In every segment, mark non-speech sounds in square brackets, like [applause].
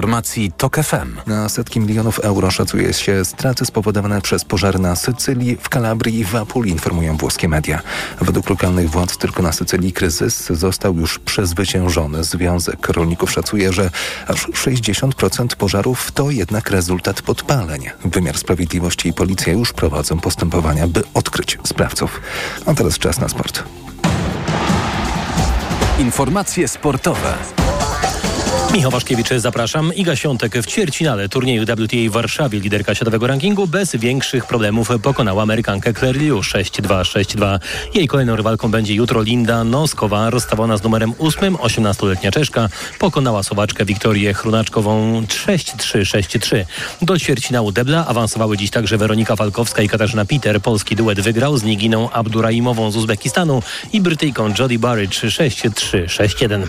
Informacji TOK FM. Na setki milionów euro szacuje się straty spowodowane przez pożar na Sycylii, w Kalabrii i w Apulii, informują włoskie media. Według lokalnych władz tylko na Sycylii kryzys został już przezwyciężony. Związek rolników szacuje, że aż 60% pożarów to jednak rezultat podpaleń. Wymiar Sprawiedliwości i policja już prowadzą postępowania, by odkryć sprawców. A teraz czas na sport. Informacje sportowe. Michał Waszkiewicz, zapraszam. Iga Świątek w ćwierćfinale turnieju WTA w Warszawie, liderka światowego rankingu, bez większych problemów pokonała Amerykankę Claire Liu 6-2, 6-2. Jej kolejną rywalką będzie jutro Linda Noskowa, rozstawiona z numerem 8, 18-letnia Czeszka, pokonała Słowaczkę Wiktorię Chrunaczkową 6-3, 6-3. Do ćwierćfinału debla awansowały dziś także Weronika Falkowska i Katarzyna Peter. Polski duet wygrał z Niginą Abduraimową z Uzbekistanu i Brytyjką Jody Barrage 6-3, 6-1.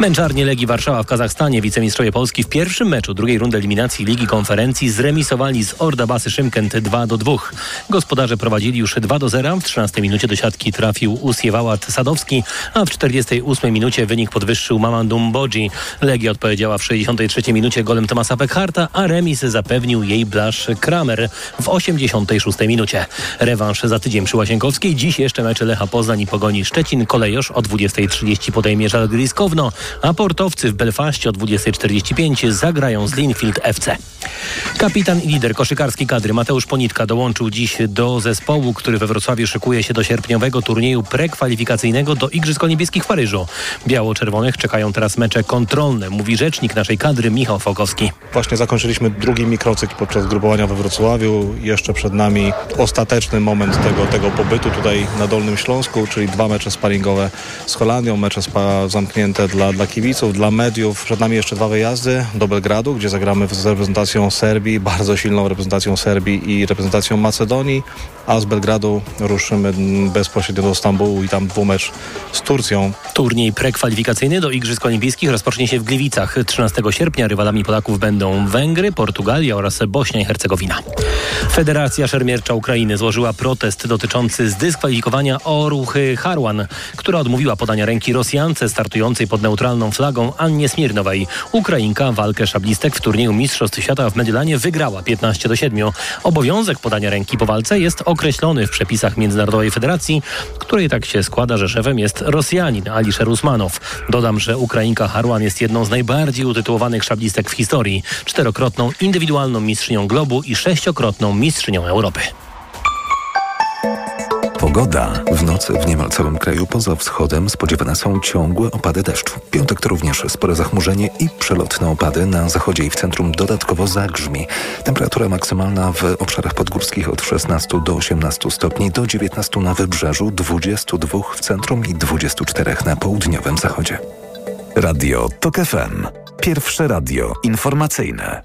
Męczarnie Legii Warszawa w Kazachstanie Kazachstanie wicemistrzowie Polski w pierwszym meczu drugiej rundy eliminacji Ligi Konferencji zremisowali z Orda Basy Szymkent 2 do 2. Gospodarze prowadzili już 2 do 0. W 13 minucie do siatki trafił Usiewałat Sadowski, a w 48 minucie wynik podwyższył Mamandum Bodzi. Legia odpowiedziała w 63 minucie golem Tomasa Pekharta, a remis zapewnił jej Blasz Kramer w 86 minucie. Rewanż za tydzień przy Łasienkowskiej. Dziś jeszcze mecze Lecha Poznań i Pogoni Szczecin. Kolejosz o 20.30 podejmie Żalgiris Kowno, a portowcy w Belfaście o 20.45 zagrają z Linfield FC. Kapitan i lider koszykarskiej kadry Mateusz Ponitka dołączył dziś do zespołu, który we Wrocławiu szykuje się do sierpniowego turnieju prekwalifikacyjnego do Igrzysk Olimpijskich w Paryżu. Biało-czerwonych czekają teraz mecze kontrolne, mówi rzecznik naszej kadry Michał Fokowski. Właśnie zakończyliśmy drugi mikrocykl podczas grupowania we Wrocławiu. Jeszcze przed nami ostateczny moment tego, tego pobytu tutaj na Dolnym Śląsku, czyli dwa mecze sparingowe z Holandią, mecze spa zamknięte dla, dla kibiców, dla mediów. Przed nami jeszcze dwa wyjazdy do Belgradu, gdzie zagramy z reprezentacją Serbii, bardzo silną reprezentacją Serbii i reprezentacją Macedonii, a z Belgradu ruszymy bezpośrednio do Stambułu i tam dwumecz z Turcją. Turniej prekwalifikacyjny do Igrzysk Olimpijskich rozpocznie się w Gliwicach. 13 sierpnia rywalami Polaków będą Węgry, Portugalia oraz Bośnia i Hercegowina. Federacja Szermiercza Ukrainy złożyła protest dotyczący zdyskwalifikowania Oruchy Harwan, która odmówiła podania ręki Rosjance startującej pod neutralną flagą Annie Smirnowej. Ukrainka walkę szablistek w turnieju Mistrzostw Świata w Mediolanie wygrała 15 do 7. Obowiązek podania ręki po walce jest określony w przepisach Międzynarodowej Federacji, której tak się składa, że szefem jest Rosjanin Alisher Usmanow. Dodam, że Ukrainka Harwan jest jedną z najbardziej utytułowanych szablistek w historii. Czterokrotną indywidualną mistrzynią globu i sześciokrotną mistrzynią Europy. Pogoda. W nocy w niemal całym kraju poza wschodem spodziewane są ciągłe opady deszczu. Piątek to również spore zachmurzenie i przelotne opady. Na zachodzie i w centrum dodatkowo zagrzmi. Temperatura maksymalna w obszarach podgórskich od 16 do 18 stopni, do 19 na wybrzeżu, 22 w centrum i 24 na południowym zachodzie. Radio TOK FM. Pierwsze radio informacyjne.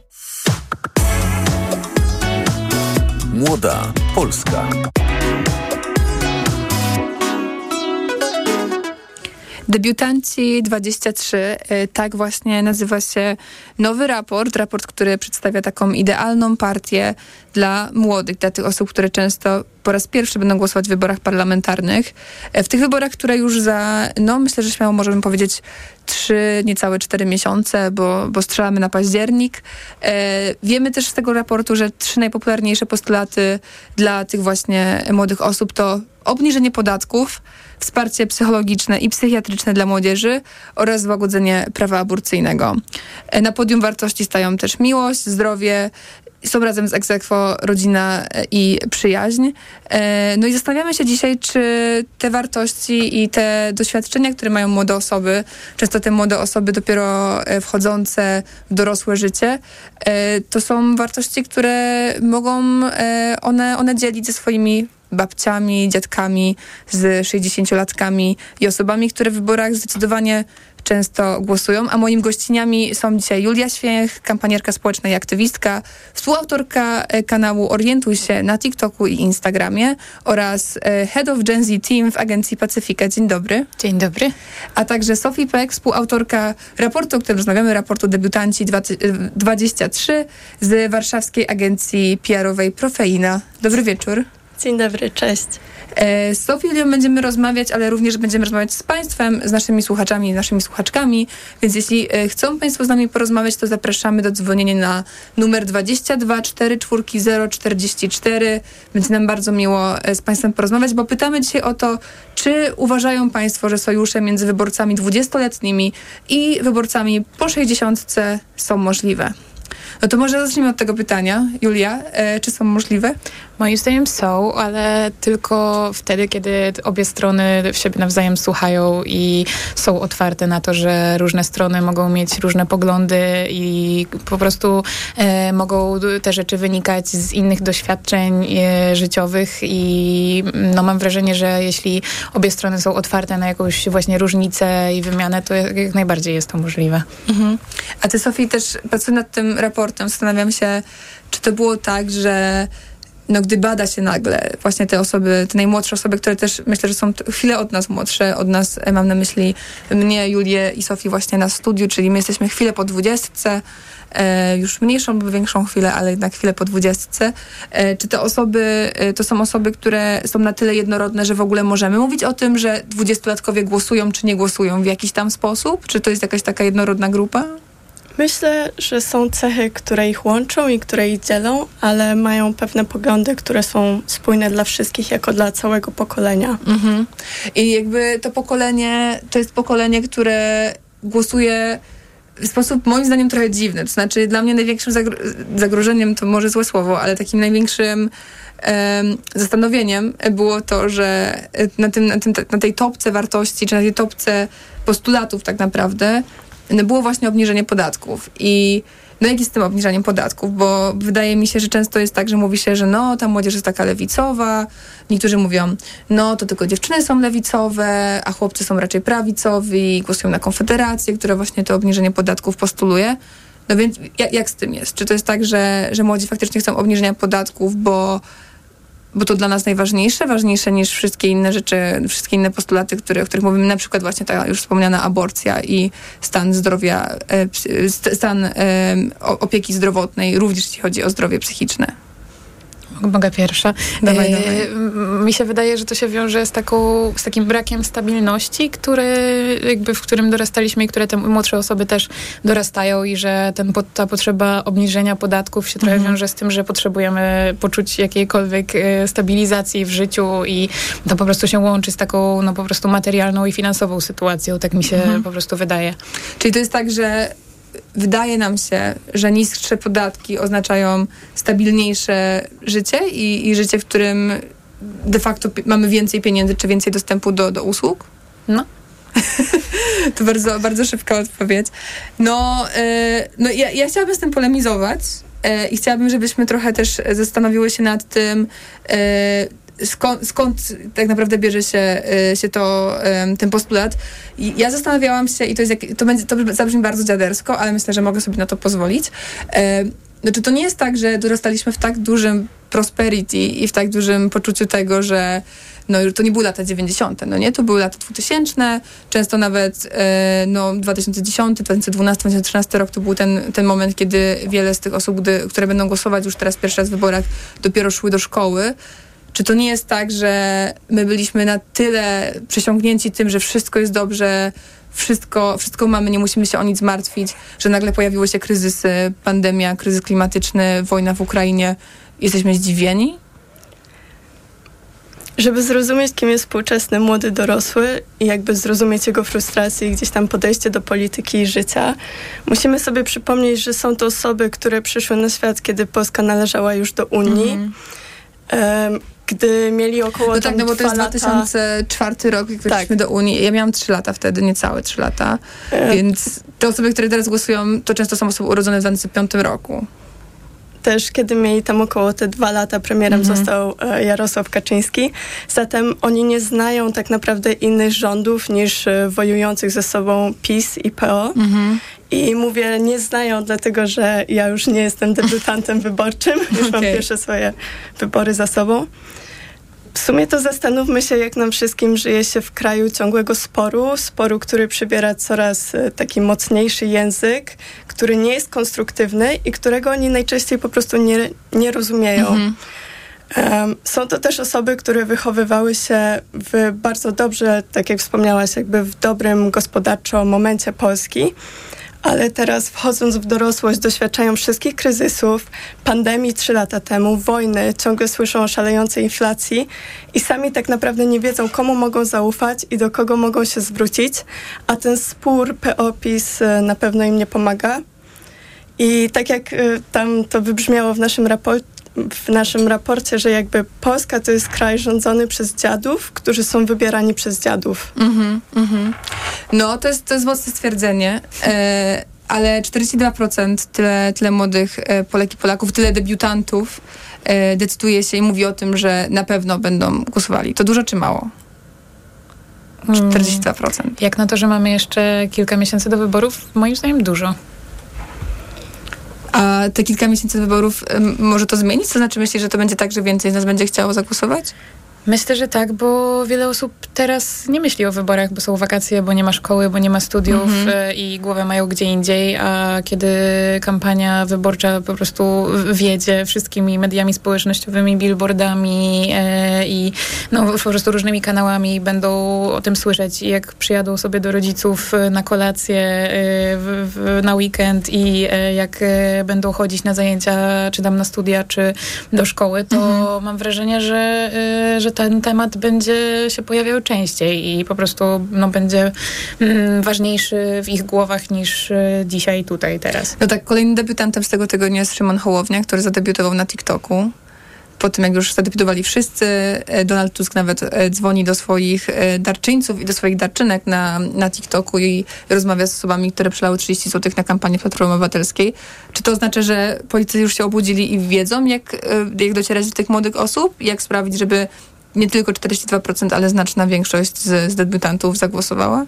Młoda Polska. Debiutanci 23, y, tak właśnie nazywa się nowy raport, raport, który przedstawia taką idealną partię dla młodych, dla tych osób, które często po raz pierwszy będą głosować w wyborach parlamentarnych. E, w tych wyborach, które już za, no myślę, że śmiało możemy powiedzieć, trzy, niecałe cztery miesiące, bo, bo strzelamy na październik. E, wiemy też z tego raportu, że trzy najpopularniejsze postulaty dla tych właśnie młodych osób to obniżenie podatków, wsparcie psychologiczne i psychiatryczne dla młodzieży oraz złagodzenie prawa aborcyjnego. E, na podium wartości stają też miłość, zdrowie, są razem z egzekwo rodzina i przyjaźń. E, no i zastanawiamy się dzisiaj, czy te wartości i te doświadczenia, które mają młode osoby, często te młode osoby dopiero e, wchodzące w dorosłe życie, to są wartości, które mogą one, one dzielić ze swoimi babciami, dziadkami, z 60-latkami i osobami, które w wyborach zdecydowanie często głosują, a moimi gościniami są dzisiaj Julia Święch, kampanierka społeczna i aktywistka, współautorka e, kanału Orientuj się na TikToku i Instagramie oraz e, Head of Gen Z Team w agencji Pacyfika. Dzień dobry. Dzień dobry. A także Sophie Peck, współautorka raportu, o którym rozmawiamy, raportu Debiutanci 23 z warszawskiej agencji PR-owej Profeina. Dobry wieczór. Dzień dobry, cześć. E, z Sofią będziemy rozmawiać, ale również będziemy rozmawiać z Państwem, z naszymi słuchaczami, naszymi słuchaczkami, więc jeśli e, chcą Państwo z nami porozmawiać, to zapraszamy do dzwonienia na numer 22 44 044. Będzie nam bardzo miło e, z Państwem porozmawiać, bo pytamy dzisiaj o to, czy uważają Państwo, że sojusze między wyborcami 20-letnimi i wyborcami po 60 są możliwe? No to może zacznijmy od tego pytania. Julia, e, czy są możliwe? Moim zdaniem są, ale tylko wtedy, kiedy obie strony w siebie nawzajem słuchają i są otwarte na to, że różne strony mogą mieć różne poglądy i po prostu e, mogą te rzeczy wynikać z innych doświadczeń e, życiowych i no, mam wrażenie, że jeśli obie strony są otwarte na jakąś właśnie różnicę i wymianę, to jak, najbardziej jest to możliwe. Mhm. A ty, Sofii, też pracując nad tym raportem, zastanawiam się, czy to było tak, że no, gdy bada się nagle właśnie te osoby, te najmłodsze osoby, które też myślę, że są chwilę od nas młodsze, od nas e, mam na myśli mnie, Julię i Sofię właśnie na studiu, czyli my jesteśmy chwilę po dwudziestce, e, już mniejszą lub większą chwilę, ale jednak chwilę po dwudziestce. E, czy te osoby, to są osoby, które są na tyle jednorodne, że w ogóle możemy mówić o tym, że dwudziestolatkowie głosują czy nie głosują w jakiś tam sposób? Czy to jest jakaś taka jednorodna grupa? Myślę, że są cechy, które ich łączą i które ich dzielą, ale mają pewne poglądy, które są spójne dla wszystkich, jako dla całego pokolenia. Mhm. I jakby to pokolenie, to jest pokolenie, które głosuje w sposób moim zdaniem trochę dziwny. To znaczy dla mnie największym zagro zagrożeniem, to może złe słowo, ale takim największym zastanowieniem było to, że na, tym, na, tym, na tej topce wartości, czy na tej topce postulatów tak naprawdę było właśnie obniżenie podatków. I no jak jest z tym obniżaniem podatków? Bo wydaje mi się, że często jest tak, że mówi się, że no, ta młodzież jest taka lewicowa. Niektórzy mówią, no, to tylko dziewczyny są lewicowe, a chłopcy są raczej prawicowi, głosują na Konfederację, która właśnie to obniżenie podatków postuluje. No więc jak, jak z tym jest? Czy to jest tak, że, że młodzi faktycznie chcą obniżenia podatków, bo bo to dla nas najważniejsze, ważniejsze niż wszystkie inne rzeczy, wszystkie inne postulaty, które, o których mówimy, na przykład właśnie ta już wspomniana aborcja i stan zdrowia, e, stan e, opieki zdrowotnej, również jeśli chodzi o zdrowie psychiczne. Mogę pierwsza. Dawaj, e, dawaj. Mi się wydaje, że to się wiąże z, taką, z takim brakiem stabilności, który, jakby w którym dorastaliśmy i które te młodsze osoby też dorastają i że ten, ta potrzeba obniżenia podatków się trochę mhm. wiąże z tym, że potrzebujemy poczuć jakiejkolwiek e, stabilizacji w życiu i to po prostu się łączy z taką no po prostu materialną i finansową sytuacją, tak mi się mhm. po prostu wydaje. Czyli to jest tak, że wydaje nam się, że niższe podatki oznaczają stabilniejsze życie i, i życie, w którym de facto mamy więcej pieniędzy czy więcej dostępu do, do usług? No. [laughs] to bardzo, bardzo szybka odpowiedź. No, yy, no ja, ja chciałabym z tym polemizować yy, i chciałabym, żebyśmy trochę też zastanowiły się nad tym, yy, skąd, skąd tak naprawdę bierze się, y, się to, ten postulat. Ja zastanawiałam się, i to, jest to, będzie, to zabrzmi bardzo dziadersko, ale myślę, że mogę sobie na to pozwolić. Znaczy, to nie jest tak, że dorastaliśmy w tak dużym prosperity i w tak dużym poczuciu tego, że no, to nie były lata 90., no nie? To były lata 2000, często nawet e, no, 2010, 2012, 2013 rok to był ten, ten moment, kiedy wiele z tych osób, gdy, które będą głosować już teraz pierwszy raz w wyborach, dopiero szły do szkoły. Czy to nie jest tak, że my byliśmy na tyle przesiągnięci tym, że wszystko jest dobrze, wszystko, wszystko mamy, nie musimy się o nic martwić, że nagle pojawiły się kryzysy, pandemia, kryzys klimatyczny, wojna w Ukrainie. Jesteśmy zdziwieni? Żeby zrozumieć, kim jest współczesny młody dorosły i jakby zrozumieć jego frustrację i gdzieś tam podejście do polityki i życia, musimy sobie przypomnieć, że są to osoby, które przyszły na świat, kiedy Polska należała już do Unii. Mm -hmm gdy mieli około No tak, no bo to jest lata. 2004 rok, jak weszliśmy tak. do Unii. Ja miałam 3 lata wtedy, niecałe 3 lata. E... Więc te osoby, które teraz głosują, to często są osoby urodzone w 2005 roku też kiedy mieli tam około te dwa lata, premierem mhm. został e, Jarosław Kaczyński. Zatem oni nie znają tak naprawdę innych rządów niż e, wojujących ze sobą PiS i PO. Mhm. I mówię, nie znają, dlatego że ja już nie jestem debiutantem [laughs] wyborczym, już okay. mam pierwsze swoje wybory za sobą. W sumie to zastanówmy się, jak nam wszystkim żyje się w kraju ciągłego sporu, sporu, który przybiera coraz e, taki mocniejszy język, który nie jest konstruktywny i którego oni najczęściej po prostu nie, nie rozumieją. Mhm. Są to też osoby, które wychowywały się w bardzo dobrze, tak jak wspomniałaś, jakby w dobrym gospodarczo momencie Polski ale teraz wchodząc w dorosłość doświadczają wszystkich kryzysów, pandemii trzy lata temu, wojny, ciągle słyszą o szalejącej inflacji i sami tak naprawdę nie wiedzą, komu mogą zaufać i do kogo mogą się zwrócić, a ten spór PO-PiS e, na pewno im nie pomaga. I tak jak e, tam to wybrzmiało w naszym raporcie, w naszym raporcie, że jakby Polska to jest kraj rządzony przez dziadów, którzy są wybierani przez dziadów. Mm -hmm, No, to jest, to jest mocne stwierdzenie. E, ale 42% tyle, tyle młodych e, Polek i Polaków, tyle debiutantów e, decyduje się i mówi o tym, że na pewno będą głosowali. To dużo czy mało? 42%. Hmm. Jak na to, że mamy jeszcze kilka miesięcy do wyborów, moim zdaniem dużo. A te kilka miesięcy wyborów może to zmienić? To znaczy myślisz, że to będzie tak, że więcej z nas będzie chciało zagłosować? Myślę, że tak, bo wiele osób teraz nie myśli o wyborach, bo są wakacje, bo nie ma szkoły, bo nie ma studiów mhm. e, i głowę mają gdzie indziej, a kiedy kampania wyborcza po prostu wiedzie wszystkimi mediami społecznościowymi, billboardami e, i no, po prostu różnymi kanałami będą o tym słyszeć i jak przyjadą sobie do rodziców e, na kolację, e, w, w, na weekend i jak będą chodzić na zajęcia, czy tam na studia, czy do szkoły, to mhm. mam wrażenie, że, że że ten temat będzie się pojawiał częściej i po prostu no, będzie mm, ważniejszy w ich głowach niż y, dzisiaj, tutaj, teraz. No tak, kolejnym debiutantem z tego tygodnia jest Szymon Hołownia, który zadebiutował na TikToku po tym, jak już zadebiutowali wszyscy, e, Donald Tusk nawet e, dzwoni do swoich e, darczyńców i do swoich darczynek na, na TikToku i rozmawia z osobami, które przelały 30 zł na kampanię Platformy Obywatelskiej. Czy to oznacza, że politycy już się obudzili i wiedzą, jak, jak docierać do tych młodych osób? Jak sprawić, żeby nie tylko 42%, ale znaczna większość z, z debiutantów zagłosowała?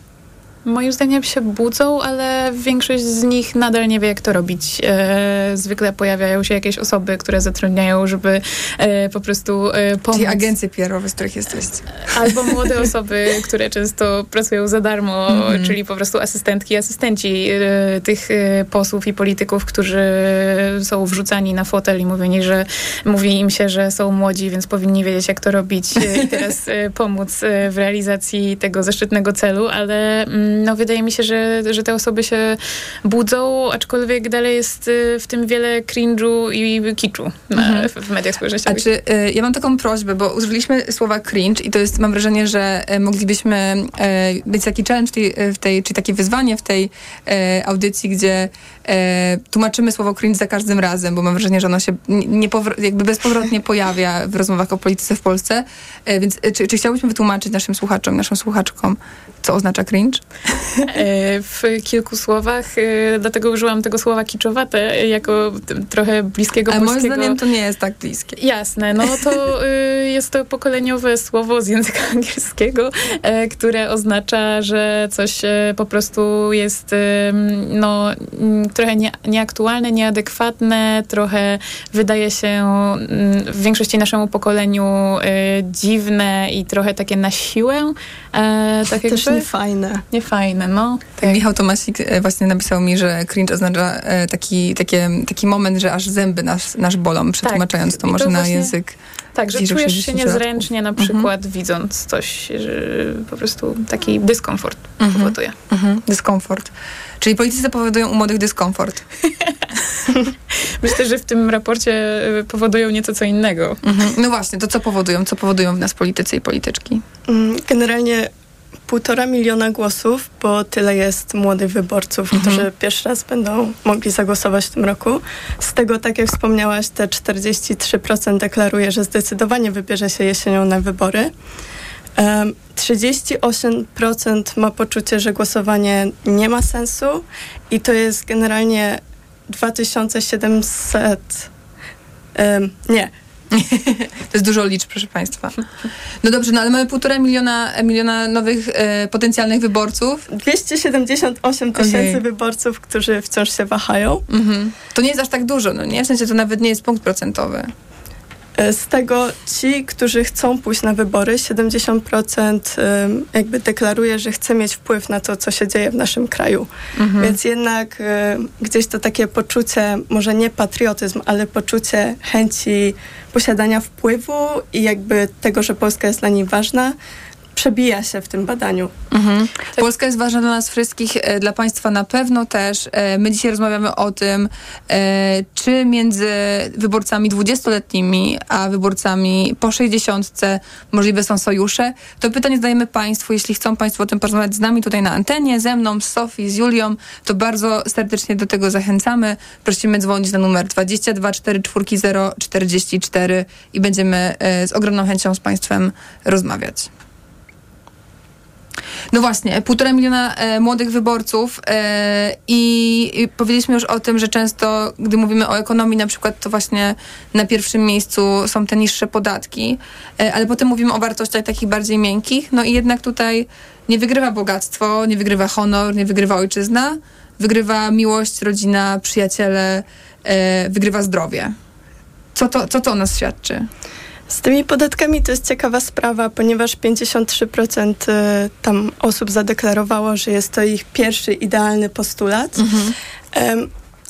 Moim zdaniem się budzą, ale większość z nich nadal nie wie, jak to robić. E, zwykle pojawiają się jakieś osoby, które zatrudniają, żeby e, po prostu e, pomóc. Czyli agencje PR-owe, z których jesteście. Albo młode [laughs] osoby, które często pracują za darmo, mm -hmm. czyli po prostu asystentki, asystenci tych posłów i polityków, którzy są wrzucani na fotel i mówieni, że mówi im się, że są młodzi, więc powinni wiedzieć, jak to robić i teraz pomóc w realizacji tego zaszczytnego celu, ale mm, no wydaje mi się, że, że te osoby się budzą, aczkolwiek dalej jest y, w tym wiele cringe'u i kiczu mhm. w mediach społecznościowych. A czy, y, ja mam taką prośbę, bo użyliśmy słowa cringe i to jest, mam wrażenie, że y, moglibyśmy być taki challenge w tej, w tej, czy takie wyzwanie w tej audycji, gdzie tłumaczymy słowo cringe za każdym razem, bo mam wrażenie, że ono się nie, jakby bezpowrotnie pojawia w rozmowach o polityce w Polsce. Więc czy, czy chciałbyśmy wytłumaczyć naszym słuchaczom, naszym słuchaczkom, co oznacza cringe? [laughs] E, w kilku słowach, e, dlatego użyłam tego słowa kiczowate jako trochę bliskiego Ale polskiego. moim zdaniem to nie jest tak bliskie. Jasne, no to e, [laughs] jest to pokoleniowe słowo z języka [laughs] angielskiego, które oznacza, że coś po prostu jest no, trochę nie, nieaktualne, nieadekwatne, trochę wydaje się w większości naszemu pokoleniu dziwne i trochę takie na siłę. Tak Też jakby. niefajne niefajne, no. Tak. Michał Tomasik e, właśnie napisał mi, że cringe oznacza e, taki, takie, taki moment, że aż zęby nas, nasz bolą, przetłumaczając tak. to może to właśnie... na język tak, że czujesz się niezręcznie na mhm. przykład mhm. widząc coś, że po prostu taki dyskomfort mhm. powoduje. Mhm. Dyskomfort. Czyli politycy powodują u młodych dyskomfort. [laughs] Myślę, że w tym raporcie e, powodują nieco co innego. Mhm. No właśnie, to co powodują? Co powodują w nas politycy i polityczki? Mm, generalnie półtora miliona głosów, bo tyle jest młodych wyborców, mhm. którzy pierwszy raz będą mogli zagłosować w tym roku. Z tego, tak jak wspomniałaś, te 43% deklaruje, że zdecydowanie wybierze się jesienią na wybory. Um, 38% ma poczucie, że głosowanie nie ma sensu i to jest generalnie 2700 um, nie, [laughs] to jest dużo liczb, proszę Państwa. No dobrze, no ale mamy półtora miliona, miliona nowych e, potencjalnych wyborców. 278 tysięcy okay. wyborców, którzy wciąż się wahają. Mhm. To nie jest aż tak dużo, no nie? W sensie to nawet nie jest punkt procentowy. E, z tego ci, którzy chcą pójść na wybory, 70% jakby deklaruje, że chce mieć wpływ na to, co się dzieje w naszym kraju. Mhm. Więc jednak gdzieś to takie poczucie, może nie patriotyzm, ale poczucie chęci posiadania wpływu i jakby tego, że Polska jest dla nich ważna, przebija się w tym badaniu. Mhm. Polska jest ważna dla nas wszystkich, e, dla Państwa na pewno też. E, my dzisiaj rozmawiamy o tym, e, czy między wyborcami 20-letnimi a wyborcami po 60 możliwe są sojusze. To pytanie zadajemy Państwu. Jeśli chcą Państwo o tym porozmawiać z nami tutaj na antenie, ze mną, z Sofii, z Julią, to bardzo serdecznie do tego zachęcamy. Prosimy dzwonić na numer 22 440 44 i będziemy z ogromną chęcią z Państwem rozmawiać. No właśnie, półtora miliona e, młodych wyborców e, i, i powiedzieliśmy już o tym, że często, gdy mówimy o ekonomii na przykład, to właśnie na pierwszym miejscu są te niższe podatki, e, ale potem mówimy o wartościach takich bardziej miękkich, no i jednak tutaj nie wygrywa bogactwo, nie wygrywa honor, nie wygrywa ojczyzna, wygrywa miłość, rodzina, przyjaciele, e, wygrywa zdrowie. Co to, co to o nas świadczy? Z tymi podatkami to jest ciekawa sprawa, ponieważ 53% y, tam osób zadeklarowało, że jest to ich pierwszy idealny postulat. Mhm.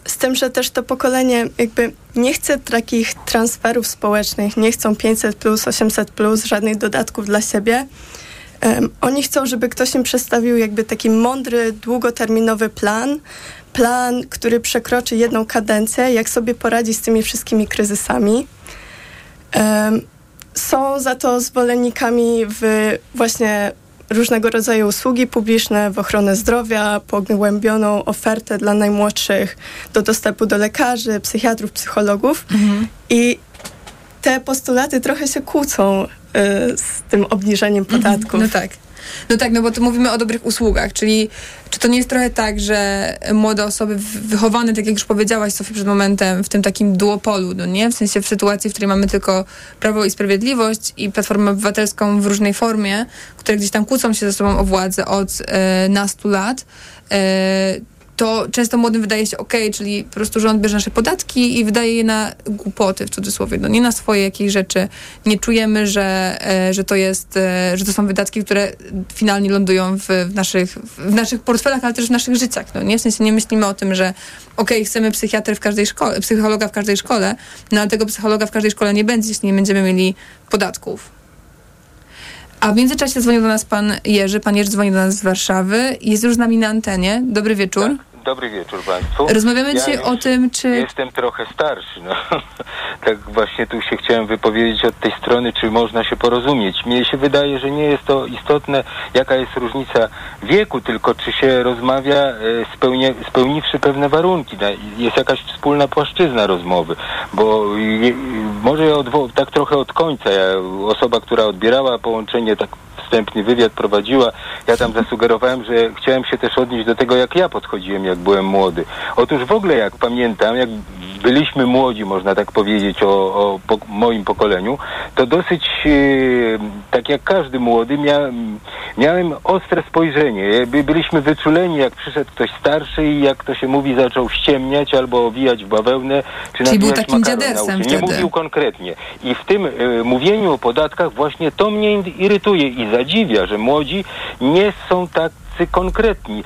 Z tym, że też to pokolenie jakby nie chce takich transferów społecznych, nie chcą 500 plus, 800 plus, żadnych dodatków dla siebie. Um, oni chcą, żeby ktoś im przedstawił jakby taki mądry, długoterminowy plan, plan, który przekroczy jedną kadencję, jak sobie poradzi z tymi wszystkimi kryzysami. Um, są za to zwolennikami w właśnie różnego rodzaju usługi publiczne, w ochronę zdrowia, pogłębioną ofertę dla najmłodszych do dostępu do lekarzy, psychiatrów, psychologów. Mhm. I te postulaty trochę się kłócą y, z tym obniżeniem mhm. podatków. No tak. No tak, no bo tu mówimy o dobrych usługach, czyli czy to nie jest trochę tak, że młode osoby wychowane, tak jak już powiedziałaś Sofie przed momentem, w tym takim duopolu, no nie? W sensie w sytuacji, w której mamy tylko Prawo i Sprawiedliwość i Platformę Obywatelską w różnej formie, które gdzieś tam kłócą się ze sobą o władzę od e, nastu lat, e, to często młodym wydaje się ok, czyli po prostu rząd bierze nasze podatki i wydaje je na głupoty w cudzysłowie, no nie na swoje jakieś rzeczy. Nie czujemy, że, e, że to jest, e, że to są wydatki, które finalnie lądują w, w, naszych, w naszych portfelach, ale też w naszych życiach. No nie? W sensie nie myślimy o tym, że ok, chcemy psychiatry w każdej szkole, psychologa w każdej szkole, no ale tego psychologa w każdej szkole nie będzie, jeśli nie będziemy mieli podatków. A w międzyczasie dzwonił do nas pan Jerzy. Pan Jerzy dzwoni do nas z Warszawy. Jest już z nami na antenie. Dobry wieczór. Tak. Dobry wieczór Państwu. Rozmawiamy ja dzisiaj o tym, czy... Jestem trochę starszy, no. [laughs] tak właśnie tu się chciałem wypowiedzieć od tej strony, czy można się porozumieć. Mnie się wydaje, że nie jest to istotne, jaka jest różnica wieku, tylko czy się rozmawia e, spełnie, spełniwszy pewne warunki. Jest jakaś wspólna płaszczyzna rozmowy, bo je, może tak trochę od końca. Ja, osoba, która odbierała połączenie tak wstępny wywiad prowadziła, ja tam zasugerowałem, że chciałem się też odnieść do tego, jak ja podchodziłem, jak byłem młody. Otóż w ogóle, jak pamiętam, jak byliśmy młodzi, można tak powiedzieć, o, o po, moim pokoleniu, to dosyć, e, tak jak każdy młody, mia, miałem ostre spojrzenie. Byliśmy wyczuleni, jak przyszedł ktoś starszy i jak to się mówi, zaczął ściemniać albo owijać w bawełnę, czy Czyli był takim dziadersem Nie mówił konkretnie. I w tym e, mówieniu o podatkach właśnie to mnie irytuje i zadziwia, że młodzi nie są tak konkretni.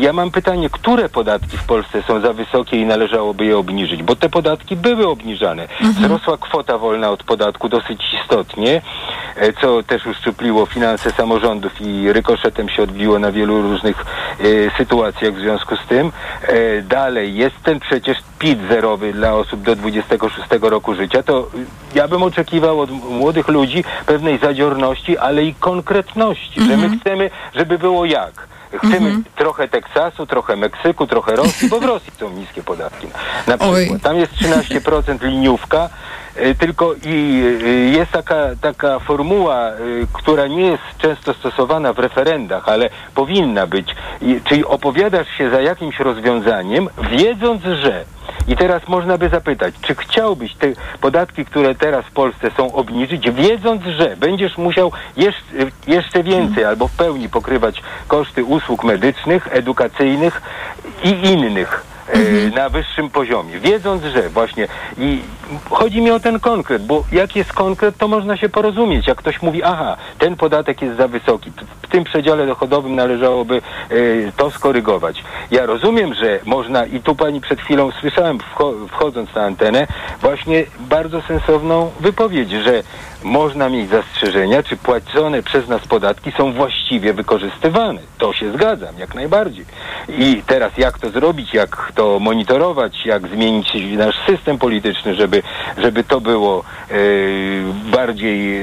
Ja mam pytanie, które podatki w Polsce są za wysokie i należałoby je obniżyć? Bo te podatki były obniżane. Mhm. Wzrosła kwota wolna od podatku dosyć istotnie, e, co też uszczupliło finanse samorządów i rykoszetem się odbiło na wielu różnych e, sytuacjach w związku z tym. E, dalej, jest ten przecież PIT zerowy dla osób do 26 roku życia. To ja bym oczekiwał od młodych ludzi pewnej zadziorności, ale i konkretności, że my mhm. chcemy, żeby było jak. Chcemy -hmm. trochę Teksasu, trochę Meksyku, trochę Rosji, bo w Rosji są niskie podatki. Na przykład. Oj. Tam jest 13% liniówka, tylko i y, jest taka, taka formuła, y, która nie jest często stosowana w referendach, ale powinna być. Czyli opowiadasz się za jakimś rozwiązaniem, wiedząc, że i teraz można by zapytać, czy chciałbyś te podatki, które teraz w Polsce są obniżyć, wiedząc, że będziesz musiał jeszcze, jeszcze więcej albo w pełni pokrywać koszty usług medycznych, edukacyjnych i innych e, na wyższym poziomie, wiedząc, że właśnie i chodzi mi o ten konkret, bo jak jest konkret, to można się porozumieć. Jak ktoś mówi, aha, ten podatek jest za wysoki, w tym przedziale dochodowym należałoby e, to skorygować. Ja rozumiem, że można, i tu pani przed chwilą słyszałem, wcho- wchodząc na antenę, właśnie bardzo sensowną wypowiedź, że można mieć zastrzeżenia, czy płacone przez nas podatki są właściwie wykorzystywane. To się zgadzam, jak najbardziej. I teraz jak to zrobić, jak to monitorować, jak zmienić nasz system polityczny, żeby, żeby to było e, bardziej e,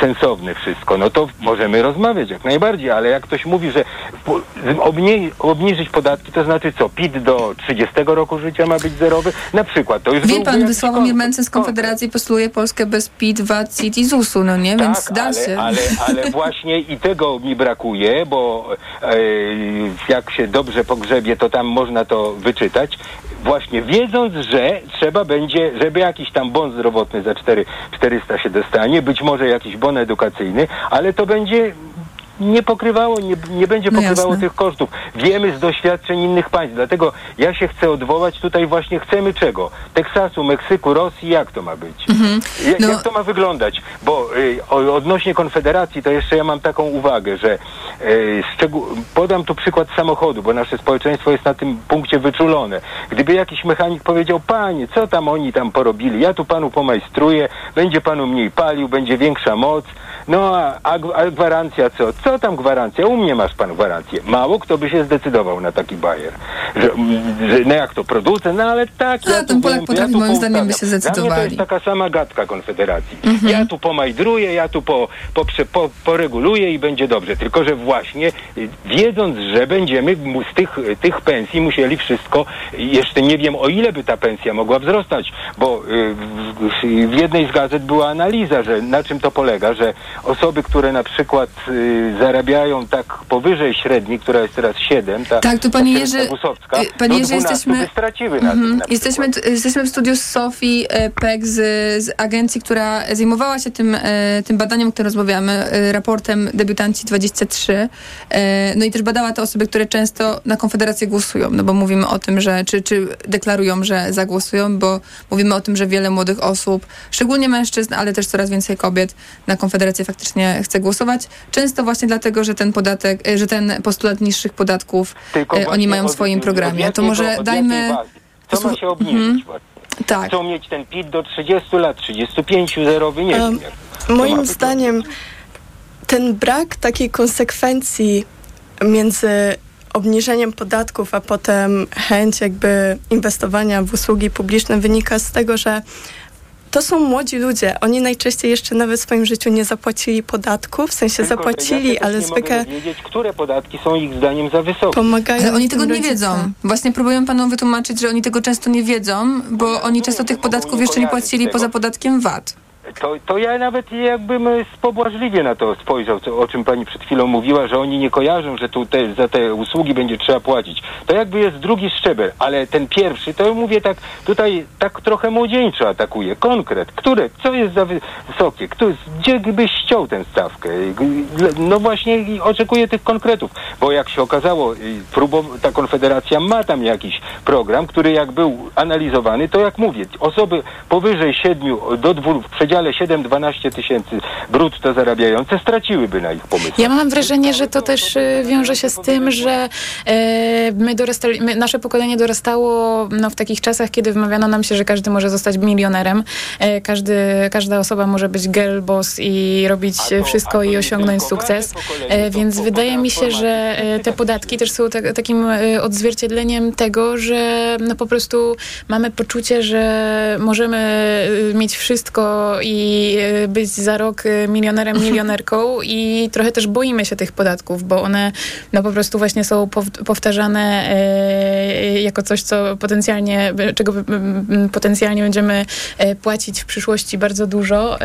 sensowne wszystko, no to możemy rozmawiać jak najbardziej, ale jak ktoś mówi, że po, obni obniżyć podatki, to znaczy co, PIT do 30 roku życia ma być zerowy? Na przykład, to już Wie pan, jakiś Sławomir kon- Mencen z Konfederacji postuluje Polskę bez PIT, VAT, CIT ZUS-u, no nie? Więc da ale, się. Ale, ale [laughs] właśnie i tego mi brakuje, bo e, jak się dobrze pogrzebie, to tam można to wyczytać. Właśnie wiedząc, że trzeba będzie, żeby jakiś tam bon zdrowotny za 4, 400 się dostanie, być może jakiś bon edukacyjny, ale to będzie nie pokrywało, nie, nie będzie No pokrywało jasne. tych kosztów. Wiemy z doświadczeń innych państw, dlatego ja się chcę odwołać tutaj właśnie chcemy czego? Teksasu, Meksyku, Rosji, jak to ma być? Ja, No- Jak to ma wyglądać? Bo y, odnośnie Konfederacji, to jeszcze ja mam taką uwagę, że y, podam tu przykład samochodu, bo nasze społeczeństwo jest na tym punkcie wyczulone. Gdyby jakiś mechanik powiedział, panie, co tam oni tam porobili, ja tu panu pomajstruję, będzie panu mniej palił, będzie większa moc, no a, a, a gwarancja co? Co tam gwarancja? U mnie masz pan gwarancję. Mało kto by się zdecydował na taki bajer. Że, że no jak to producent, no ale tak, A, ja ten tu Polak potrafi, ja moim zdaniem, by się Dla mnie to zdecydowali. jest taka sama gadka Konfederacji. Ja tu pomajdruję, ja tu po, poprze, po, poreguluję i będzie dobrze. Tylko, że właśnie y, wiedząc, że będziemy z tych, tych pensji musieli wszystko, jeszcze nie wiem o ile by ta pensja mogła wzrastać, bo y, w, w jednej z gazet była analiza, że na czym to polega, że osoby, które na przykład y, zarabiają tak powyżej średniej, która jest teraz 7, ta, Tak, ta panie Jerzy- y, panie do Jerzy, 12 jesteśmy- straciły na tym. Mhm. na Jesteśmy, jesteśmy w studiu z Sofii e, Peck z, z agencji, która zajmowała się tym, e, tym badaniem, o którym rozmawiamy, raportem Debiutanci 23. E, No i też badała te osoby, które często na Konfederację głosują, no bo mówimy o tym, że czy, czy deklarują, że zagłosują, bo mówimy o tym, że wiele młodych osób, szczególnie mężczyzn, ale też coraz więcej kobiet na Konfederację faktycznie chce głosować. Często właśnie dlatego, że ten podatek, e, że ten postulat niższych podatków Tylko e, oni właśnie mają w swoim programie. To może dajmy... Co ma się obniżyć właśnie? Tak. Chcą mieć ten PIT do 30 lat, 35 zerowy, nie Em, wiem Moim zdaniem ten brak takiej konsekwencji między obniżeniem podatków, a potem chęć jakby inwestowania w usługi publiczne wynika z tego, że to są młodzi ludzie. Oni najczęściej jeszcze nawet w swoim życiu nie zapłacili podatków, w sensie Tylko, zapłacili, ja ale też nie zwykle dowiedzieć, które podatki są ich zdaniem za wysokie. pomagają. Ale oni tego nie rodzicom. wiedzą. Właśnie próbuję panu wytłumaczyć, że oni tego często nie wiedzą, bo Ja oni często tych podatków nie jeszcze nie płacili tego. poza podatkiem VAT. To, to ja nawet jakbym e, pobłażliwie na to spojrzał, co, o czym pani przed chwilą mówiła, że oni nie kojarzą, że tu te, za te usługi będzie trzeba płacić. To jakby jest drugi szczebel, ale ten pierwszy, to mówię tak, tutaj tak trochę młodzieńczo atakuje. Konkret, które, co jest za wysokie, kto, gdzie byś ściął tę stawkę? No właśnie oczekuję tych konkretów, bo jak się okazało, ta konfederacja ma tam jakiś program, który jak był analizowany, to jak mówię, osoby powyżej 7 do 2, w przedziale 7-12 tysięcy brutto zarabiające straciłyby na ich pomysłach. Ja mam wrażenie, że to też e, wiąże się z tym, że e, my dorastali, my, nasze pokolenie dorastało no, w takich czasach, kiedy wymawiano nam się, że każdy może zostać milionerem. E, każdy, każda osoba może być girl boss i robić to- wszystko i osiągnąć sukces. więc wydaje mi się, że te podatki też są tak, takim odzwierciedleniem tego, że no, po prostu mamy poczucie, że możemy mieć wszystko i e, być za rok e, milionerem, [laughs] milionerką i trochę też boimy się tych podatków, bo one no po prostu właśnie są pow- powtarzane e, jako coś, co potencjalnie, czego potencjalnie będziemy płacić w przyszłości bardzo dużo,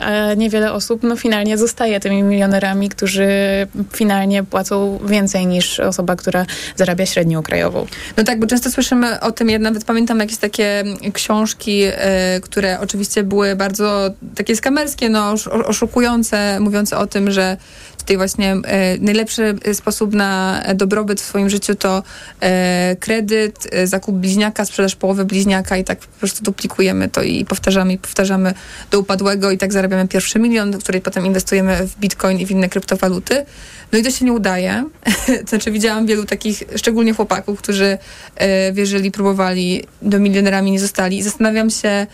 a niewiele osób no finalnie zostaje tymi milionerami, którzy finalnie płacą więcej niż osoba, która zarabia średnią krajową. No tak, bo często słyszymy o tym, ja nawet pamiętam jakieś takie książki, które oczywiście były bardzo takie skamerskie, no, osz- oszukujące, mówiące o tym, że tutaj właśnie e, najlepszy sposób na dobrobyt w swoim życiu to e, kredyt, e, zakup bliźniaka, sprzedaż połowy bliźniaka i tak po prostu duplikujemy to i powtarzamy i powtarzamy do upadłego i tak zarabiamy pierwszy milion, który potem inwestujemy w bitcoin i w inne kryptowaluty. No i to się nie udaje. [laughs] znaczy widziałam wielu takich, szczególnie chłopaków, którzy wierzyli, próbowali, do milionerami nie zostali. I zastanawiam się,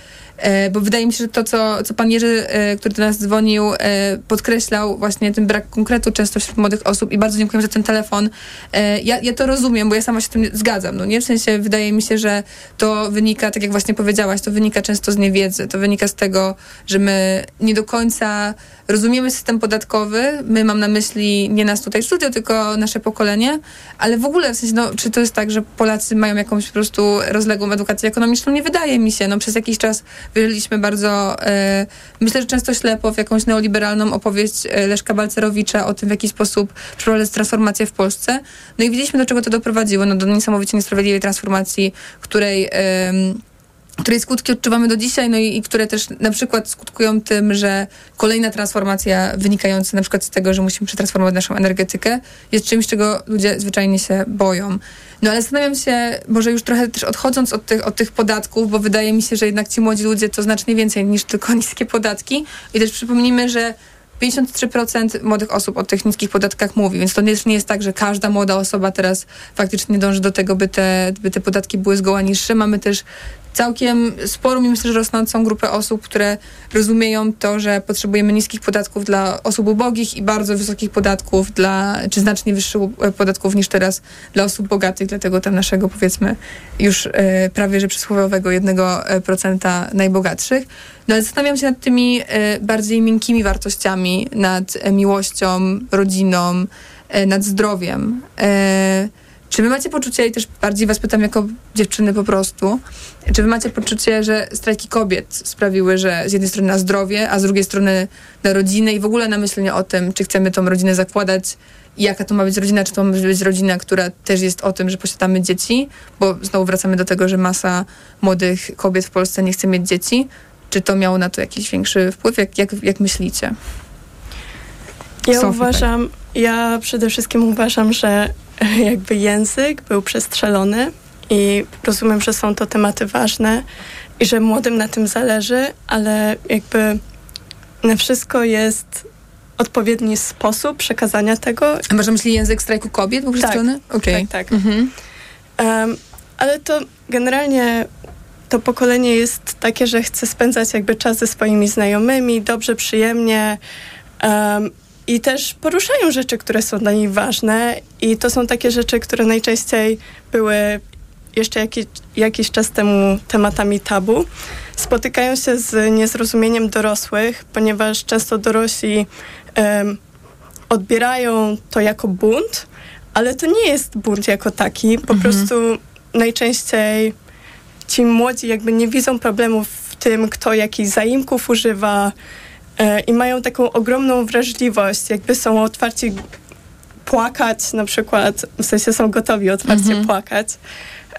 bo wydaje mi się, że to, co, co pan Jerzy, e, który do nas dzwonił, e, podkreślał właśnie ten brak konkretu często wśród młodych osób i bardzo dziękuję za ten telefon. Ja, ja to rozumiem, bo ja sama się z tym zgadzam. No nie? W sensie wydaje mi się, że to wynika, tak jak właśnie powiedziałaś, to wynika często z niewiedzy, to wynika z tego, że my nie do końca rozumiemy system podatkowy. My mam na myśli nie nas tutaj w tylko nasze pokolenie, ale w ogóle w sensie, no, czy to jest tak, że Polacy mają jakąś po prostu rozległą edukację ekonomiczną? Nie wydaje mi się. No, przez jakiś czas wierzyliśmy bardzo, e, myślę, że często ślepo w jakąś neoliberalną opowieść e, Leszka Balcerowicza o tym, w jaki sposób przeprowadzać transformację w Polsce. No i widzieliśmy, do czego to doprowadziło. No, do niesamowicie niesprawiedliwej transformacji, której której skutki odczuwamy do dzisiaj, no i, i, które też na przykład skutkują tym, że kolejna transformacja wynikająca na przykład z tego, że musimy przetransformować naszą energetykę, jest czymś, czego ludzie zwyczajnie się boją. No ale zastanawiam się, może już trochę też odchodząc od tych, od tych podatków, bo wydaje mi się, że jednak ci młodzi ludzie to znacznie więcej niż tylko [laughs] niskie podatki. I też przypomnijmy, że 53% młodych osób o tych niskich podatkach mówi, więc to nie, nie jest tak, że każda młoda osoba teraz faktycznie dąży do tego, by te, by te podatki były zgoła niższe. Mamy też całkiem sporą i myślę, że rosnącą grupę osób, które rozumieją to, że potrzebujemy niskich podatków dla osób ubogich i bardzo wysokich podatków dla, czy znacznie wyższych podatków niż teraz dla osób bogatych, dlatego tam naszego powiedzmy już e, prawie że przysłowiowego jednego e, procenta najbogatszych. No ale zastanawiam się nad tymi e, bardziej miękkimi wartościami, nad e, miłością, rodziną, e, nad zdrowiem. E, czy wy macie poczucie, i też bardziej was pytam jako dziewczyny po prostu, czy wy macie poczucie, że strajki kobiet sprawiły, że z jednej strony na zdrowie, a z drugiej strony na rodzinę i w ogóle na myślenie o tym, czy chcemy tą rodzinę zakładać jaka to ma być rodzina, czy to ma być rodzina, która też jest o tym, że posiadamy dzieci, bo znowu wracamy do tego, że masa młodych kobiet w Polsce nie chce mieć dzieci. Czy to miało na to jakiś większy wpływ? Jak, jak, jak myślicie? Ja Sophie, uważam, tak. ja przede wszystkim uważam, że [laughs] jakby język był przestrzelony i rozumiem, że są to tematy ważne i że młodym na tym zależy, ale jakby na wszystko jest odpowiedni sposób przekazania tego. A na myśli język strajku kobiet był przestrzelony? Tak, okay. tak, tak. Mhm. Um, ale to generalnie to pokolenie jest takie, że chce spędzać jakby czas ze swoimi znajomymi, dobrze, przyjemnie um, i też poruszają rzeczy, które są dla nich ważne i to są takie rzeczy, które najczęściej były jeszcze jakiś, jakiś czas temu tematami tabu. Spotykają się z niezrozumieniem dorosłych, ponieważ często dorośli um, odbierają to jako bunt, ale to nie jest bunt jako taki. Po mhm. prostu najczęściej ci młodzi jakby nie widzą problemów w tym, kto jakich zaimków używa, i mają taką ogromną wrażliwość, jakby są otwarci płakać na przykład, w sensie są gotowi otwarcie mm -hmm. płakać,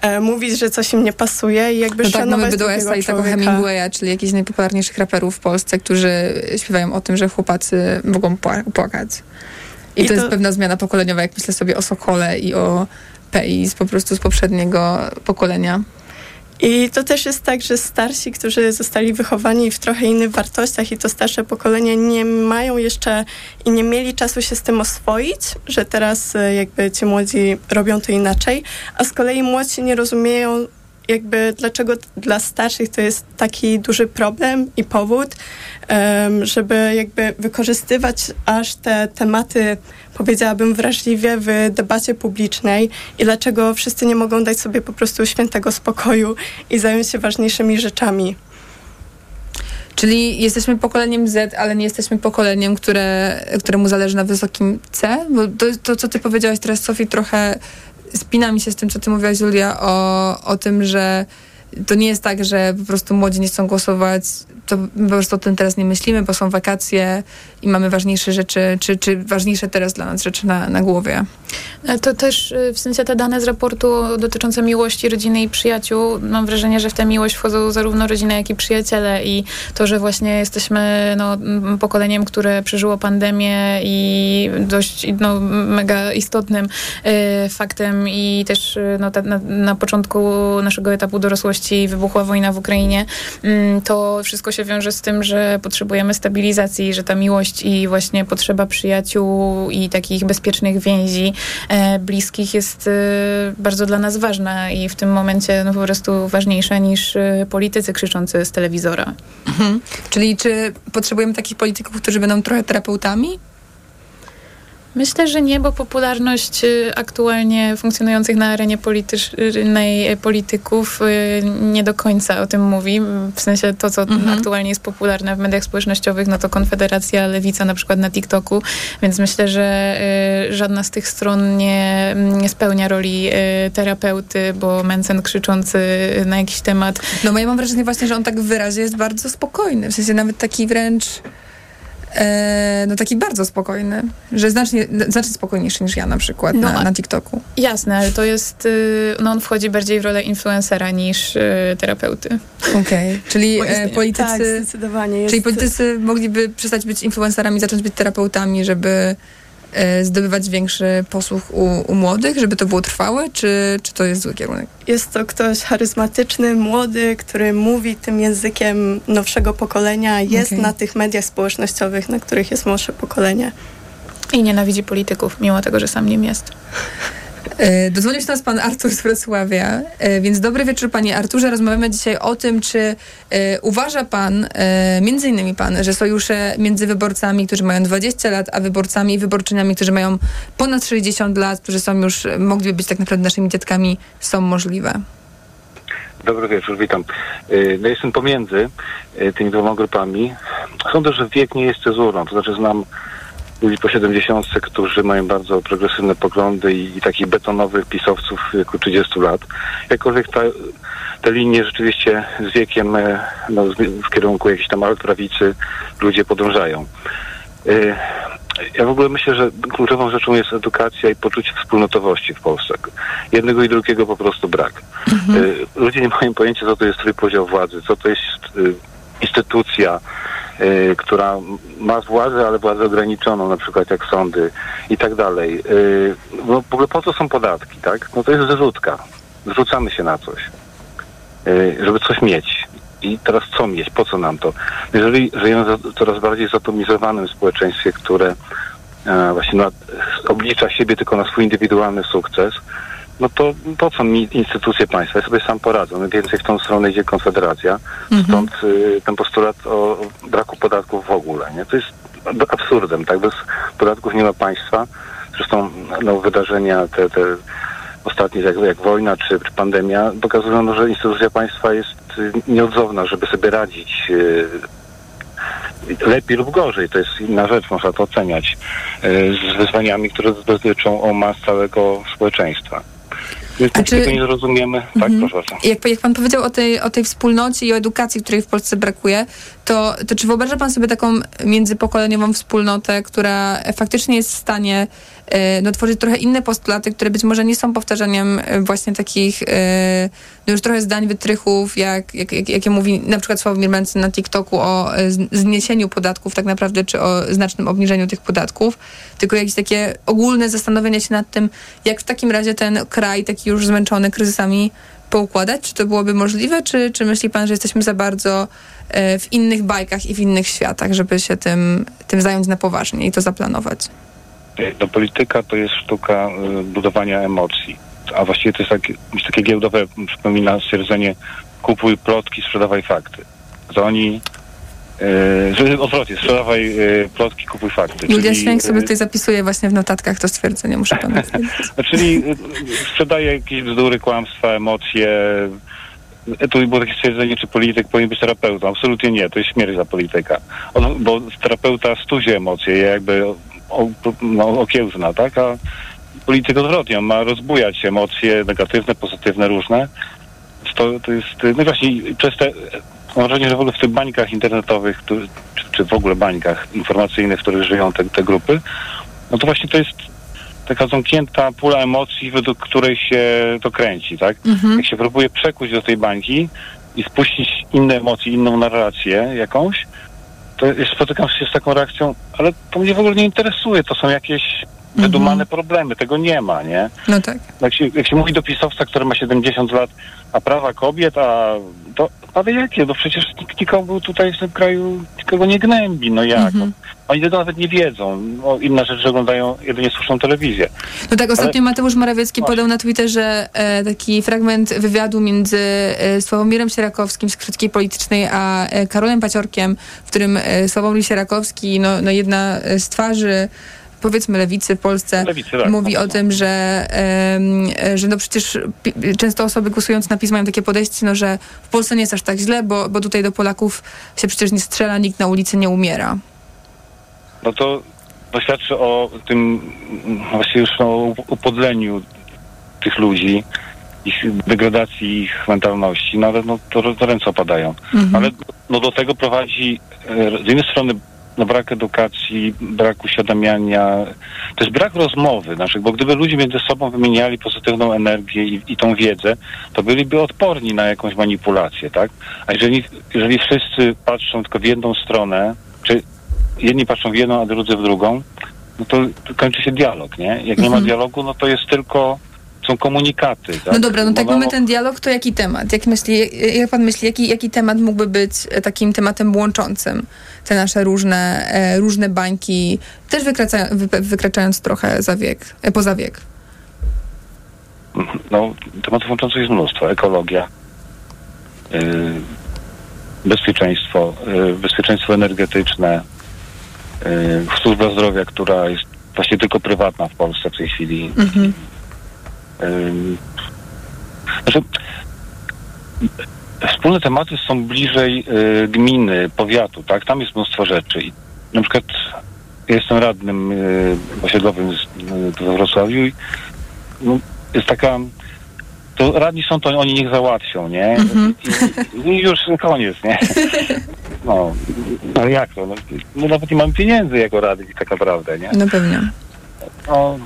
e, mówić, że coś im nie pasuje i jakby no tak, szanować mamy BDS i tego Hemingwaya, czyli jakichś najpopularniejszych raperów w Polsce, którzy śpiewają o tym, że chłopacy mogą płakać. I, I to, to, jest pewna zmiana pokoleniowa, jak myślę sobie o Sokole i o Pei z po prostu z poprzedniego pokolenia. I to też jest tak, że starsi, którzy zostali wychowani w trochę innych wartościach i to starsze pokolenie nie mają jeszcze i nie mieli czasu się z tym oswoić, że teraz e, jakby ci młodzi robią to inaczej, a z kolei młodsi nie rozumieją jakby dlaczego dla starszych to jest taki duży problem i powód, żeby jakby wykorzystywać aż te tematy, powiedziałabym, wrażliwie w debacie publicznej i dlaczego wszyscy nie mogą dać sobie po prostu świętego spokoju i zająć się ważniejszymi rzeczami. Czyli jesteśmy pokoleniem Z, ale nie jesteśmy pokoleniem, które, któremu zależy na wysokim C? Bo to, to co ty powiedziałaś teraz, Sofii, trochę spina mi się z tym, co ty mówiłaś, Julia, o, o tym, że to nie jest tak, że po prostu młodzi nie chcą głosować, to po prostu o tym teraz nie myślimy, bo są wakacje i mamy ważniejsze rzeczy, czy, czy ważniejsze teraz dla nas rzeczy na, na głowie. E, to też e, w sensie te dane z raportu dotyczące miłości, rodziny i przyjaciół, mam wrażenie, że w tę miłość wchodzą zarówno rodzina, jak i przyjaciele i to, że właśnie jesteśmy no, pokoleniem, które przeżyło pandemię i dość no, mega istotnym y, faktem i też no, ta, na, na, początku naszego etapu dorosłości wybuchła wojna w Ukrainie, y, to wszystko się wiąże z tym, że potrzebujemy stabilizacji, że ta miłość i właśnie potrzeba przyjaciół i takich bezpiecznych więzi e, bliskich jest e, bardzo dla nas ważna i w tym momencie no, po prostu ważniejsza niż e, politycy krzyczący z telewizora. Mhm. Czyli czy potrzebujemy takich polityków, którzy będą trochę terapeutami? Myślę, że nie, bo popularność y, aktualnie funkcjonujących na arenie politycznej y, polityków y, nie do końca o tym mówi. W sensie to, co mhm. aktualnie jest popularne w mediach społecznościowych, no to Konfederacja, Lewica na przykład na TikToku, więc myślę, że żadna z tych stron nie, nie spełnia roli terapeuty, bo Mencen krzyczący na jakiś temat. No ja mam wrażenie właśnie, że on tak w wyrazie jest bardzo spokojny. W sensie nawet taki wręcz no taki bardzo spokojny, że znacznie, znacznie spokojniejszy niż ja na przykład no, na, na TikToku. Jasne, ale to jest, y, no on wchodzi bardziej w rolę influencera niż y, terapeuty. Okej, okay. czyli e, politycy... Tak, zdecydowanie. Jest... Czyli politycy mogliby przestać być influencerami, zacząć być terapeutami, żeby E, zdobywać większy posłuch u, u, młodych, żeby to było trwałe, czy, czy to jest zły kierunek? Jest to ktoś charyzmatyczny, młody, który mówi tym językiem nowszego pokolenia, jest okay. na tych mediach społecznościowych, na których jest młodsze pokolenie. I nienawidzi polityków, mimo tego, że sam nim jest. E, Dodzwonił się nas pan Artur z Wrocławia, e, więc dobry wieczór panie Arturze. Rozmawiamy dzisiaj o tym, czy e, uważa pan, między innymi pan, że sojusze między wyborcami, którzy mają 20 lat, a wyborcami i wyborczyniami, którzy mają ponad 60 lat, którzy są już, mogliby być tak naprawdę naszymi dziadkami, są możliwe? Dobry wieczór, witam. No jestem pomiędzy tymi dwoma grupami. Sądzę, że wiek nie jest cezurą, to znaczy znam ludzi po 70, którzy mają bardzo progresywne poglądy i, i takich betonowych pisowców w wieku 30 lat. Jakkolwiek ta, te linie rzeczywiście z wiekiem e, no, w kierunku jakiejś tam prawicy ludzie podążają. E, ja w ogóle myślę, że kluczową rzeczą jest edukacja i poczucie wspólnotowości w Polsce. Jednego i drugiego po prostu brak. Mhm. E, ludzie nie mają pojęcia, co to jest trójpodział władzy, co to jest instytucja, y, która ma władzę, ale władzę ograniczoną, na przykład jak sądy i tak dalej. Y, no w ogóle po co są podatki, tak? No to jest zrzutka. Zrzucamy się na coś, y, żeby coś mieć. I teraz co mieć? Po co nam to? Jeżeli żyjemy w coraz bardziej zatomizowanym społeczeństwie, które e, właśnie oblicza siebie tylko na swój indywidualny sukces, no to po co mi instytucje państwa? Ja sobie sam poradzę. No więcej w tą stronę idzie Konfederacja. Mhm. Stąd y, ten postulat o braku podatków w ogóle. Nie? To jest absurdem. Tak? Bez podatków nie ma państwa. Zresztą no, wydarzenia te, te ostatnie, jak, jak wojna czy, czy pandemia, pokazują, no, że instytucja państwa jest y, nieodzowna, żeby sobie radzić y, lepiej lub gorzej. To jest inna rzecz, można to oceniać, y, z wyzwaniami, które dotyczą o mas całego społeczeństwa. My A czy... tego nie zrozumiemy. Tak, mhm. proszę bardzo. Jak, jak pan powiedział o tej, o tej wspólnocie i o edukacji, której w Polsce brakuje, to, to czy wyobraża pan sobie taką międzypokoleniową wspólnotę, która faktycznie jest w stanie e, no, tworzyć trochę inne postulaty, które być może nie są powtarzaniem e, właśnie takich e, no już trochę zdań, wytrychów, jak, jak, jak, jakie mówi na przykład Sławomir Mencen na TikToku o zniesieniu podatków tak naprawdę, czy o znacznym obniżeniu tych podatków, tylko jakieś takie ogólne zastanowienie się nad tym, jak w takim razie ten kraj, taki już zmęczony kryzysami, poukładać? Czy to byłoby możliwe, czy, czy myśli pan, że jesteśmy za bardzo w innych bajkach i w innych światach, żeby się tym, tym zająć na poważnie i to zaplanować? No, polityka to jest sztuka y, budowania emocji. A właściwie to jest takie, takie giełdowe, przypomina stwierdzenie kupuj plotki, sprzedawaj fakty. To oni Yy, odwrotnie, sprzedawaj yy, plotki, kupuj fakty. Julia Śnieg sobie tutaj zapisuje właśnie w notatkach to stwierdzenie, muszę [laughs] panu Czyli yy, sprzedaje jakieś bzdury, kłamstwa, emocje. Tu było takie stwierdzenie, czy polityk powinien być terapeutą. Absolutnie nie, to jest śmierć za polityka. On, bo terapeuta stuzi emocje, jakby o, no, okiełzna, tak? A polityk odwrotnie, on ma rozbujać emocje negatywne, pozytywne, różne to, to jest, no właśnie, przez te, mam wrażenie, że w ogóle w tych bańkach internetowych, czy, czy w ogóle bańkach informacyjnych, w których żyją te, te grupy, no to właśnie to jest taka zamknięta pula emocji, według której się to kręci, tak? Mhm. Jak się próbuje przekuć do tej bańki i spuścić inne emocje, inną narrację jakąś, to spotykam się z taką reakcją, ale to mnie w ogóle nie interesuje, to są jakieś wydumane problemy, tego nie ma, nie? No tak. Jak się, jak się mówi do pisowca, który ma 70 lat, a prawa kobiet, a to, ale jakie? No przecież nikt nikogo tutaj w tym kraju nikogo nie gnębi, no jak? Mhm. Oni tego nawet nie wiedzą. No, inna rzecz, że oglądają, jedynie słyszą telewizję. No tak, ostatnio Ale- Mateusz Morawiecki Właśnie. podał na Twitterze e, taki fragment wywiadu między e, Sławomirem Sierakowskim z Krzyckiej Politycznej, a e, Karolem Paciorkiem, w którym e, Sławomir Sierakowski, no, no jedna e, z twarzy powiedzmy lewicy w Polsce Lewicy, tak, mówi na o tym, że, e, że no przecież często osoby głosujące na PiS mają takie podejście, no, że w Polsce nie jest aż tak źle, bo, bo tutaj do Polaków się przecież nie strzela, nikt na ulicy nie umiera. No to, to świadczy o tym właściwie już o upodleniu tych ludzi, ich degradacji ich mentalności, no ale no, to, to ręce opadają. Ale no, do tego prowadzi e, z jednej strony no, brak edukacji, brak uświadamiania, to jest brak rozmowy naszych, bo gdyby ludzie między sobą wymieniali pozytywną energię i, i tą wiedzę, to byliby odporni na jakąś manipulację, tak? A jeżeli, jeżeli wszyscy patrzą tylko w jedną stronę, czy jedni patrzą w jedną, a drudzy w drugą, no to, to kończy się dialog, nie? Jak nie ma dialogu, no to jest tylko, są komunikaty, tak? No dobra, no tak mamy ten dialog, to jaki temat? Jak, myśli, jak pan myśli, jaki, jaki temat mógłby być e, takim tematem łączącym te nasze różne, e, różne bańki, też wykracza, wy, wykraczając trochę za wiek, e, poza wiek? No, tematów łączących jest mnóstwo. Ekologia, yy, bezpieczeństwo, yy, bezpieczeństwo energetyczne, yy, służba zdrowia, która jest właściwie tylko prywatna w Polsce w tej chwili. Mhm. Znaczy, wspólne tematy są bliżej yy, gminy, powiatu, tak? Tam jest mnóstwo rzeczy. I na przykład ja jestem radnym yy, osiedlowym tu we Wrocławiu i no, jest taka to radni są, to oni niech załatwią, nie? Mhm. I, I już koniec, nie? [laughs] No, ale jak to? No, no nawet nie mamy pieniędzy jako radni tak naprawdę, nie? No pewnie. No,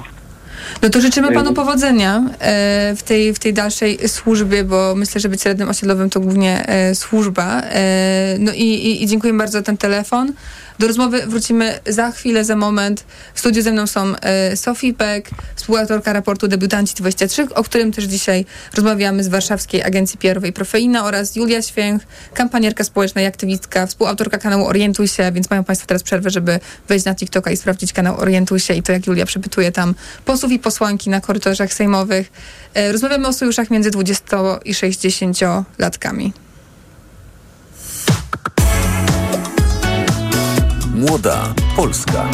No to życzymy panu Yy. powodzenia e, w, tej, w tej dalszej służbie, bo myślę, że być radnym osiedlowym to głównie e, służba. E, no i, i, i dziękuję bardzo za ten telefon. Do rozmowy wrócimy za chwilę, za moment. W studiu ze mną są e, Sofii współautorka raportu Debiutanci 23, o którym też dzisiaj rozmawiamy z Warszawskiej Agencji PR-owej Profeina oraz Julia Święch, kampanierka społeczna i aktywistka, współautorka kanału Orientuj się, więc mają Państwo teraz przerwę, żeby wejść na TikToka i sprawdzić kanał Orientuj się i to, jak Julia przepytuje tam posłów i posłanki na korytarzach sejmowych. E, Rozmawiamy o sojuszach między 20 i 60-latkami. Młoda Polska.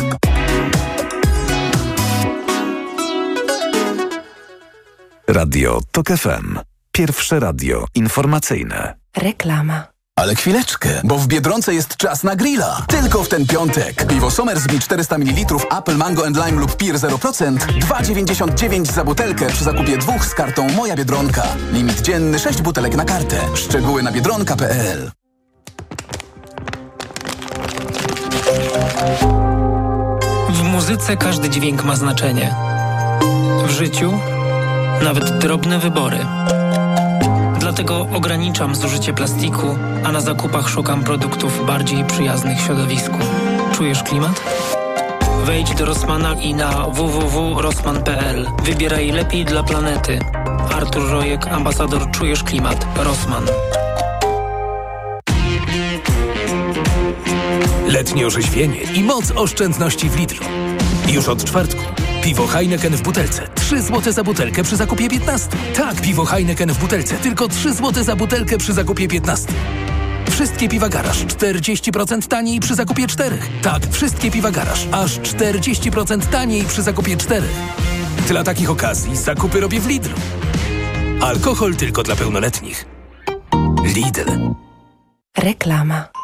Radio TOK FM. Pierwsze radio informacyjne. Reklama. Ale chwileczkę, bo w Biedronce jest czas na grilla. Tylko w ten piątek. Piwo Somersby 400 ml, Apple Mango and Lime lub Peer 0%, 2,99 za butelkę przy zakupie dwóch z kartą Moja Biedronka. Limit dzienny 6 butelek na kartę. Szczegóły na biedronka.pl W muzyce każdy dźwięk ma znaczenie. W życiu nawet drobne wybory. Dlatego ograniczam zużycie plastiku, a na zakupach szukam produktów bardziej przyjaznych środowisku. Czujesz klimat? Wejdź do Rossmana i na www.rossman.pl. Wybieraj lepiej dla planety. Artur Rojek, ambasador Czujesz Klimat. Rossmann. Letnie orzeźwienie i moc oszczędności w Lidlu. Już od czwartku. Piwo Heineken w butelce. 3 zł za butelkę przy zakupie 15. Tak, piwo Heineken w butelce. Tylko 3 zł za butelkę przy zakupie 15. Wszystkie piwa garaż 40% taniej przy zakupie 4. Tak, wszystkie piwa garaż aż 40% taniej przy zakupie 4. Dla takich okazji zakupy robię w Lidlu. Alkohol tylko dla pełnoletnich. Lidl. Reklama.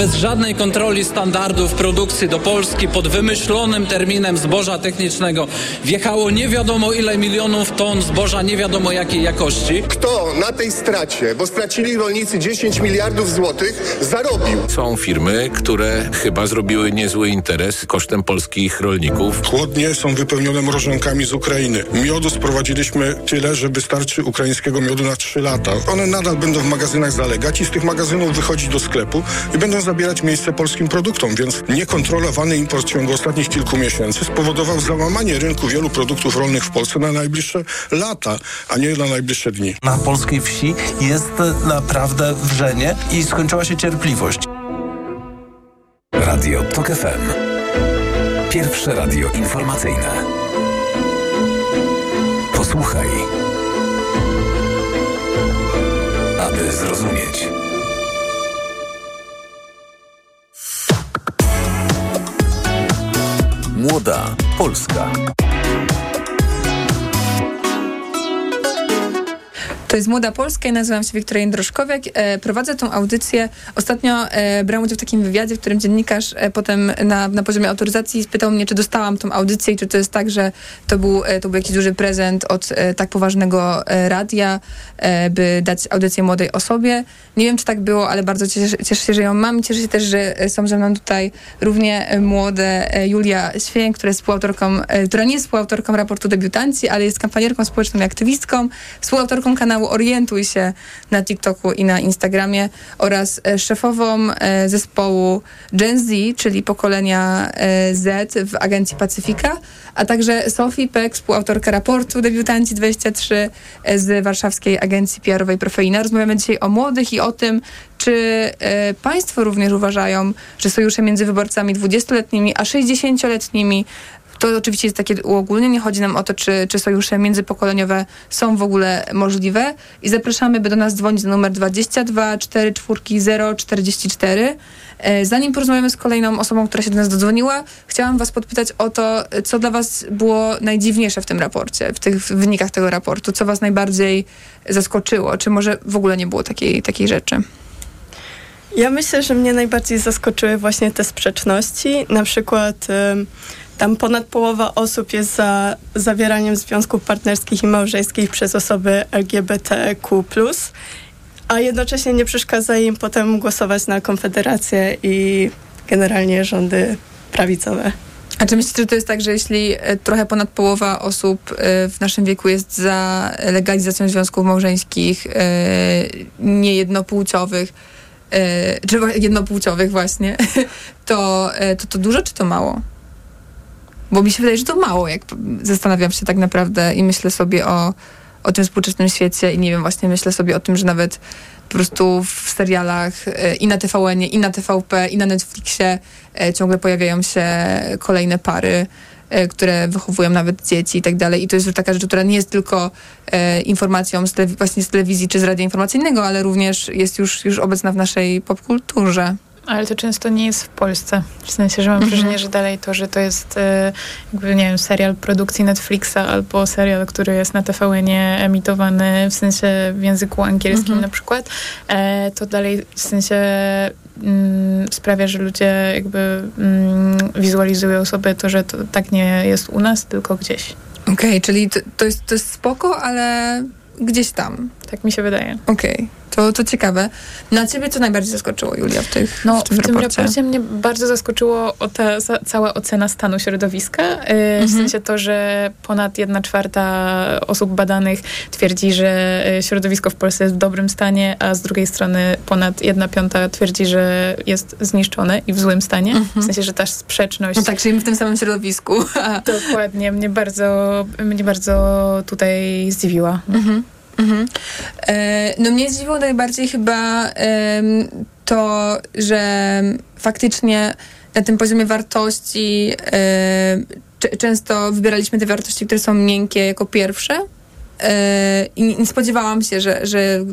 Bez żadnej kontroli standardów produkcji do Polski pod wymyślonym terminem zboża technicznego wjechało nie wiadomo ile milionów ton zboża nie wiadomo jakiej jakości. Kto na tej stracie, bo stracili rolnicy 10 miliardów złotych, zarobił? Są firmy, które chyba zrobiły niezły interes kosztem polskich rolników. Chłodnie są wypełnione mrożonkami z Ukrainy. Miodu sprowadziliśmy tyle, że wystarczy ukraińskiego miodu na 3 lata. One nadal będą w magazynach zalegać i z tych magazynów wychodzić do sklepu i będą zabierać miejsce polskim produktom, więc niekontrolowany import w ciągu ostatnich kilku miesięcy spowodował załamanie rynku wielu produktów rolnych w Polsce na najbliższe lata, a nie na najbliższe dni. Na polskiej wsi jest naprawdę wrzenie i skończyła się cierpliwość. Radio TOK FM. Pierwsze radio informacyjne. Posłuchaj. Aby zrozumieć. Młoda Polska. To jest Młoda Polska i nazywam się Wiktoria Jędroszkowiak. E, prowadzę tą audycję. Ostatnio e, brałam udział w takim wywiadzie, w którym dziennikarz e, potem na, na poziomie autoryzacji spytał mnie, czy dostałam tą audycję i czy to jest tak, że to był, e, to był jakiś duży prezent od e, tak poważnego e, radia, by dać audycję młodej osobie. Nie wiem, czy tak było, ale bardzo cieszę, cieszę się, że ją mam i cieszę się też, że są ze mną tutaj równie młode Julia Śwień, która jest współautorką, która nie jest współautorką raportu debiutanci, ale jest kampanierką społeczną i aktywistką, współautorką kanału Orientuj się na TikToku i na Instagramie oraz e, szefową e, zespołu Gen Z, czyli pokolenia e, Z w Agencji Pacyfika, a także Sophie Peck, współautorka raportu Debiutanci 23 e, z warszawskiej agencji PR-owej Profeina. Rozmawiamy dzisiaj o młodych i o tym, czy państwo również uważają, że sojusze między wyborcami 20-letnimi a 60-letnimi to oczywiście jest takie uogólnienie. Chodzi nam o to, czy, czy sojusze międzypokoleniowe są w ogóle możliwe. I zapraszamy, by do nas dzwonić na numer 22 44 044. E, Zanim porozmawiamy z kolejną osobą, która się do nas dodzwoniła, chciałam was podpytać o to, co dla was było najdziwniejsze w tym raporcie, w tych wynikach tego raportu. Co was najbardziej zaskoczyło? Czy może w ogóle nie było takiej, takiej rzeczy? Ja myślę, że mnie najbardziej zaskoczyły właśnie te sprzeczności. Na przykład tam ponad połowa osób jest za zawieraniem związków partnerskich i małżeńskich przez osoby LGBTQ+, a jednocześnie nie przeszkadza im potem głosować na Konfederację i generalnie rządy prawicowe. A czy myślicie, że to jest tak, że jeśli e, trochę ponad połowa osób e, w naszym wieku jest za legalizacją związków małżeńskich e, niejednopłciowych, czy jednopłciowych właśnie, [laughs] to, to to dużo czy to mało? Bo mi się wydaje, że to mało, jak zastanawiam się tak naprawdę i myślę sobie o, o tym współczesnym świecie i nie wiem, właśnie myślę sobie o tym, że nawet po prostu w serialach e, i na TVN, i na TVP, i na Netflixie e, ciągle pojawiają się kolejne pary, e, które wychowują nawet dzieci i tak dalej. I to jest już taka rzecz, która nie jest tylko informacją z właśnie z telewizji czy z radia informacyjnego, ale również jest już, już obecna w naszej popkulturze. Ale to często nie jest w Polsce. W sensie, że mam Mhm. wrażenie, że dalej to, że to jest e, jakby, nie wiem, serial produkcji Netflixa albo serial, który jest na TVN-ie emitowany w sensie w języku angielskim Mhm. na przykład, e, to dalej w sensie mm, sprawia, że ludzie jakby mm, wizualizują sobie to, że to tak nie jest u nas, tylko gdzieś. Okej, czyli to, to, jest, to jest spoko, ale gdzieś tam. Tak mi się wydaje. Okej, to, to ciekawe. Na ciebie co najbardziej zaskoczyło, Julia, w, tych, No, w tym w tym raporcie? raporcie mnie bardzo zaskoczyło o ta cała ocena stanu środowiska. Yy, W Mhm. sensie to, że ponad jedna czwarta osób badanych twierdzi, że y, środowisko w Polsce jest w dobrym stanie, a z drugiej strony ponad jedna piąta twierdzi, że jest zniszczone i w złym stanie. W sensie, że ta sprzeczność... No tak, czyli my w tym samym środowisku. Dokładnie. Mnie bardzo, mnie bardzo tutaj zdziwiła. Mhm. Mhm. E, no mnie zdziwiło najbardziej chyba em, to, że faktycznie na tym poziomie wartości e, często wybieraliśmy te wartości, które są miękkie jako pierwsze e, i nie spodziewałam się, że, że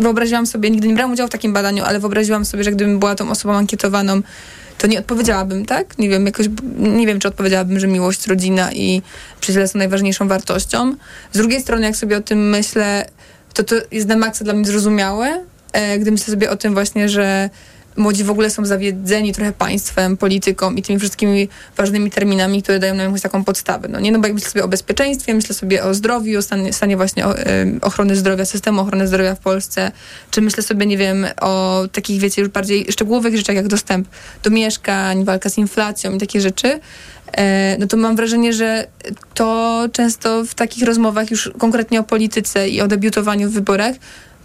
wyobraziłam sobie, nigdy nie brałam udziału w takim badaniu, ale wyobraziłam sobie, że gdybym była tą osobą ankietowaną, to nie odpowiedziałabym, tak? Nie wiem, jakoś, nie wiem, czy odpowiedziałabym, że miłość, rodzina i przyjaciele są najważniejszą wartością. Z drugiej strony, jak sobie o tym myślę, to to jest na maksa dla mnie zrozumiałe, e, gdy myślę sobie o tym właśnie, że młodzi w ogóle są zawiedzeni trochę państwem, polityką i tymi wszystkimi ważnymi terminami, które dają nam jakąś taką podstawę. No nie, no bo jak myślę sobie o bezpieczeństwie, myślę sobie o zdrowiu, o stanie, stanie właśnie ochrony zdrowia, systemu ochrony zdrowia w Polsce, czy myślę sobie, nie wiem, o takich, wiecie, już bardziej szczegółowych rzeczach, jak dostęp do mieszkań, walka z inflacją i takie rzeczy, no to mam wrażenie, że to często w takich rozmowach już konkretnie o polityce i o debiutowaniu w wyborach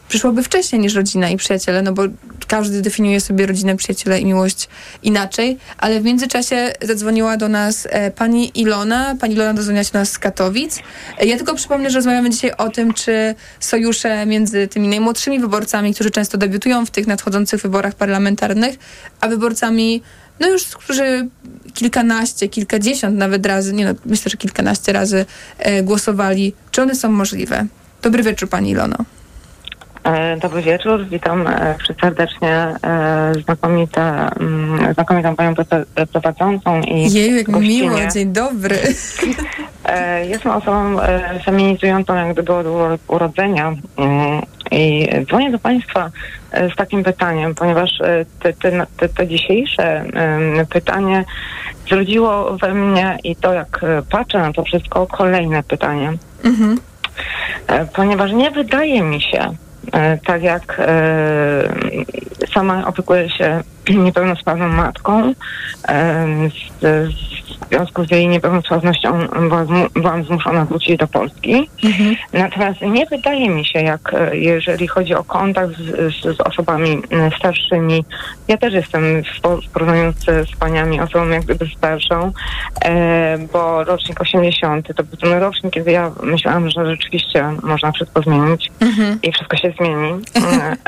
przyszłoby wcześniej niż rodzina i przyjaciele, no bo każdy definiuje sobie rodzinę, przyjaciele i miłość inaczej, ale w międzyczasie zadzwoniła do nas e, pani Ilona. Pani Ilona dozwoniła się do nas z Katowic. E, ja tylko przypomnę, że rozmawiamy dzisiaj o tym, czy sojusze między tymi najmłodszymi wyborcami, którzy często debiutują w tych nadchodzących wyborach parlamentarnych, a wyborcami no już, którzy kilkanaście, kilkadziesiąt nawet razy, nie no, myślę, że kilkanaście razy e, głosowali, czy one są możliwe? Dobry wieczór, pani Ilono. E, dobry wieczór, witam e, serdecznie e, znakomite, mm, znakomitą panią prowadzącą i Jeju, jak gościnie. miło, dzień dobry. [laughs] Jestem osobą feminizującą jak gdyby od urodzenia mm, i dzwonię do Państwa z takim pytaniem, ponieważ te, te, te, te dzisiejsze pytanie zrodziło we mnie i to jak patrzę na to wszystko, kolejne pytanie. Mhm. Ponieważ nie wydaje mi się, tak jak e, sama opiekuję się [clears throat] niepełnosprawną matką, e, w związku z jej niepełnosprawnością byłam zmuszona wrócić do Polski. Mhm. Natomiast nie wydaje mi się, jak jeżeli chodzi o kontakt z, z, osobami starszymi, ja też jestem w, porównaniu z, z paniami osobą jak gdyby starszą, bo rocznik 80 to był ten rocznik, kiedy ja myślałam, że rzeczywiście można wszystko zmienić mhm. i wszystko się zmieni.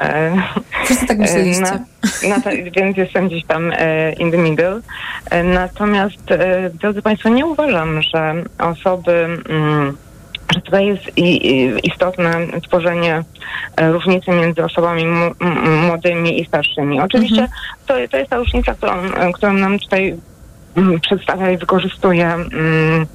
[laughs] Wszyscy tak myśleliście. Na, na to, więc jestem gdzieś tam in the middle. Natomiast, drodzy Państwo, nie uważam, że osoby... Mm, że tutaj jest istotne tworzenie różnicy między osobami młodymi i starszymi. Oczywiście mhm. to, to jest ta różnica, którą, którą nam tutaj przedstawia i wykorzystuje um,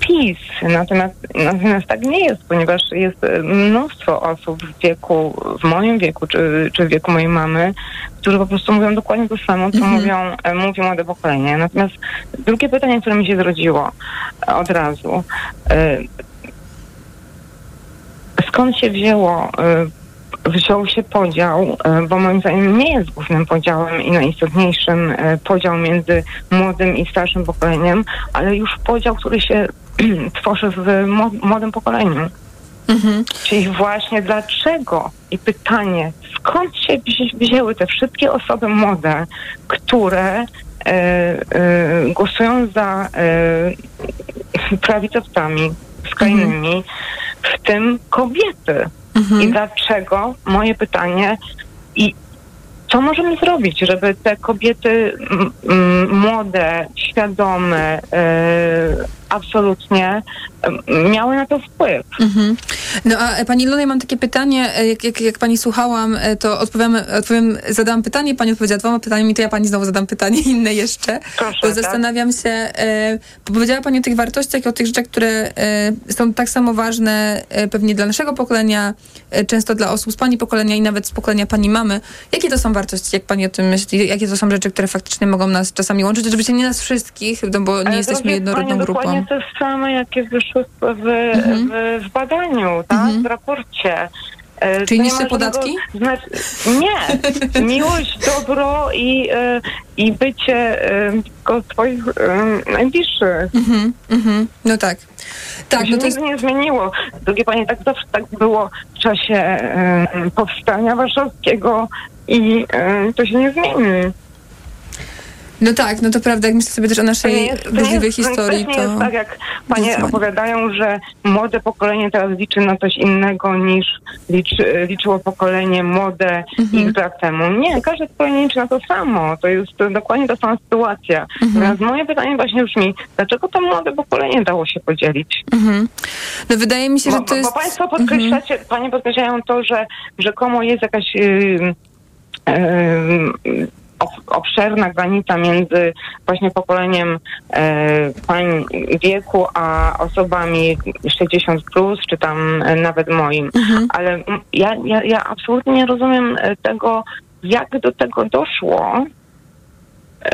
PiS. Natomiast, natomiast tak nie jest, ponieważ jest mnóstwo osób w wieku, w moim wieku, czy, czy w wieku mojej mamy, którzy po prostu mówią dokładnie to samo, co mm -hmm. mówią, e, mówi młode pokolenie. Natomiast drugie pytanie, które mi się zrodziło od razu. Skąd się wzięło wziął się podział, e, bo moim zdaniem nie jest głównym podziałem i najistotniejszym e, podział między młodym i starszym pokoleniem, ale już podział, który się [clears throat] tworzy w młodym pokoleniu. Mhm. Czyli właśnie dlaczego i pytanie, skąd się wzięły te wszystkie osoby młode, które e, e, głosują za e, prawicowcami skrajnymi, mhm. w tym kobiety. Mhm. I dlaczego? Moje pytanie. I co możemy zrobić, żeby te kobiety młode, świadome, yy, absolutnie miały na to wpływ. Mhm. No a Pani Luna, ja mam takie pytanie, e, jak, jak, jak Pani słuchałam, e, to odpowiem, odpowiem, zadałam pytanie, Pani odpowiedziała dwoma pytaniami, to ja Pani znowu zadam pytanie [laughs] inne jeszcze, Proszę, bo tak? zastanawiam się, e, powiedziała Pani o tych wartościach i o tych rzeczach, które e, są tak samo ważne e, pewnie dla naszego pokolenia, e, często dla osób z Pani pokolenia i nawet z pokolenia Pani mamy. Jakie to są wartości, jak Pani o tym myśli? Jakie to są rzeczy, które faktycznie mogą nas czasami łączyć? Oczywiście nie nas wszystkich, no bo nie jesteśmy jednorodną grupą dokładnie te same, jakie wyszły w, mhm. w, w badaniu, tak? Mhm. w raporcie. E, Czyli niższe podatki? Znaczy, nie. [laughs] Miłość, dobro i, e, i bycie tylko twoich najbliższych. Mhm, mhm. No tak. Tak, to no to jest... nie zmieniło. Drugie panie, tak zawsze tak było w czasie powstania warszawskiego i to się nie zmieni. No tak, no to prawda, jak myślę sobie też o naszej To jest- burzliwej historii, to... nie jest tak, jak panie opowiadają, że młode pokolenie teraz liczy na coś innego niż liczy, liczyło pokolenie młode Mhm. x lat temu. Nie, każde pokolenie liczy na to samo. To jest to dokładnie ta sama sytuacja. Mhm. Teraz moje pytanie właśnie brzmi, dlaczego to młode pokolenie dało się podzielić? Mhm. No wydaje mi się, że Bo, to jest... bo państwo podkreślacie, panie podkreślają to, że rzekomo jest jakaś yy, yy, obszerna granica między właśnie pokoleniem e, pań wieku, a osobami 60 plus, czy tam e, nawet moim. Ale mm, ja, ja, ja absolutnie nie rozumiem e, tego, jak do tego doszło,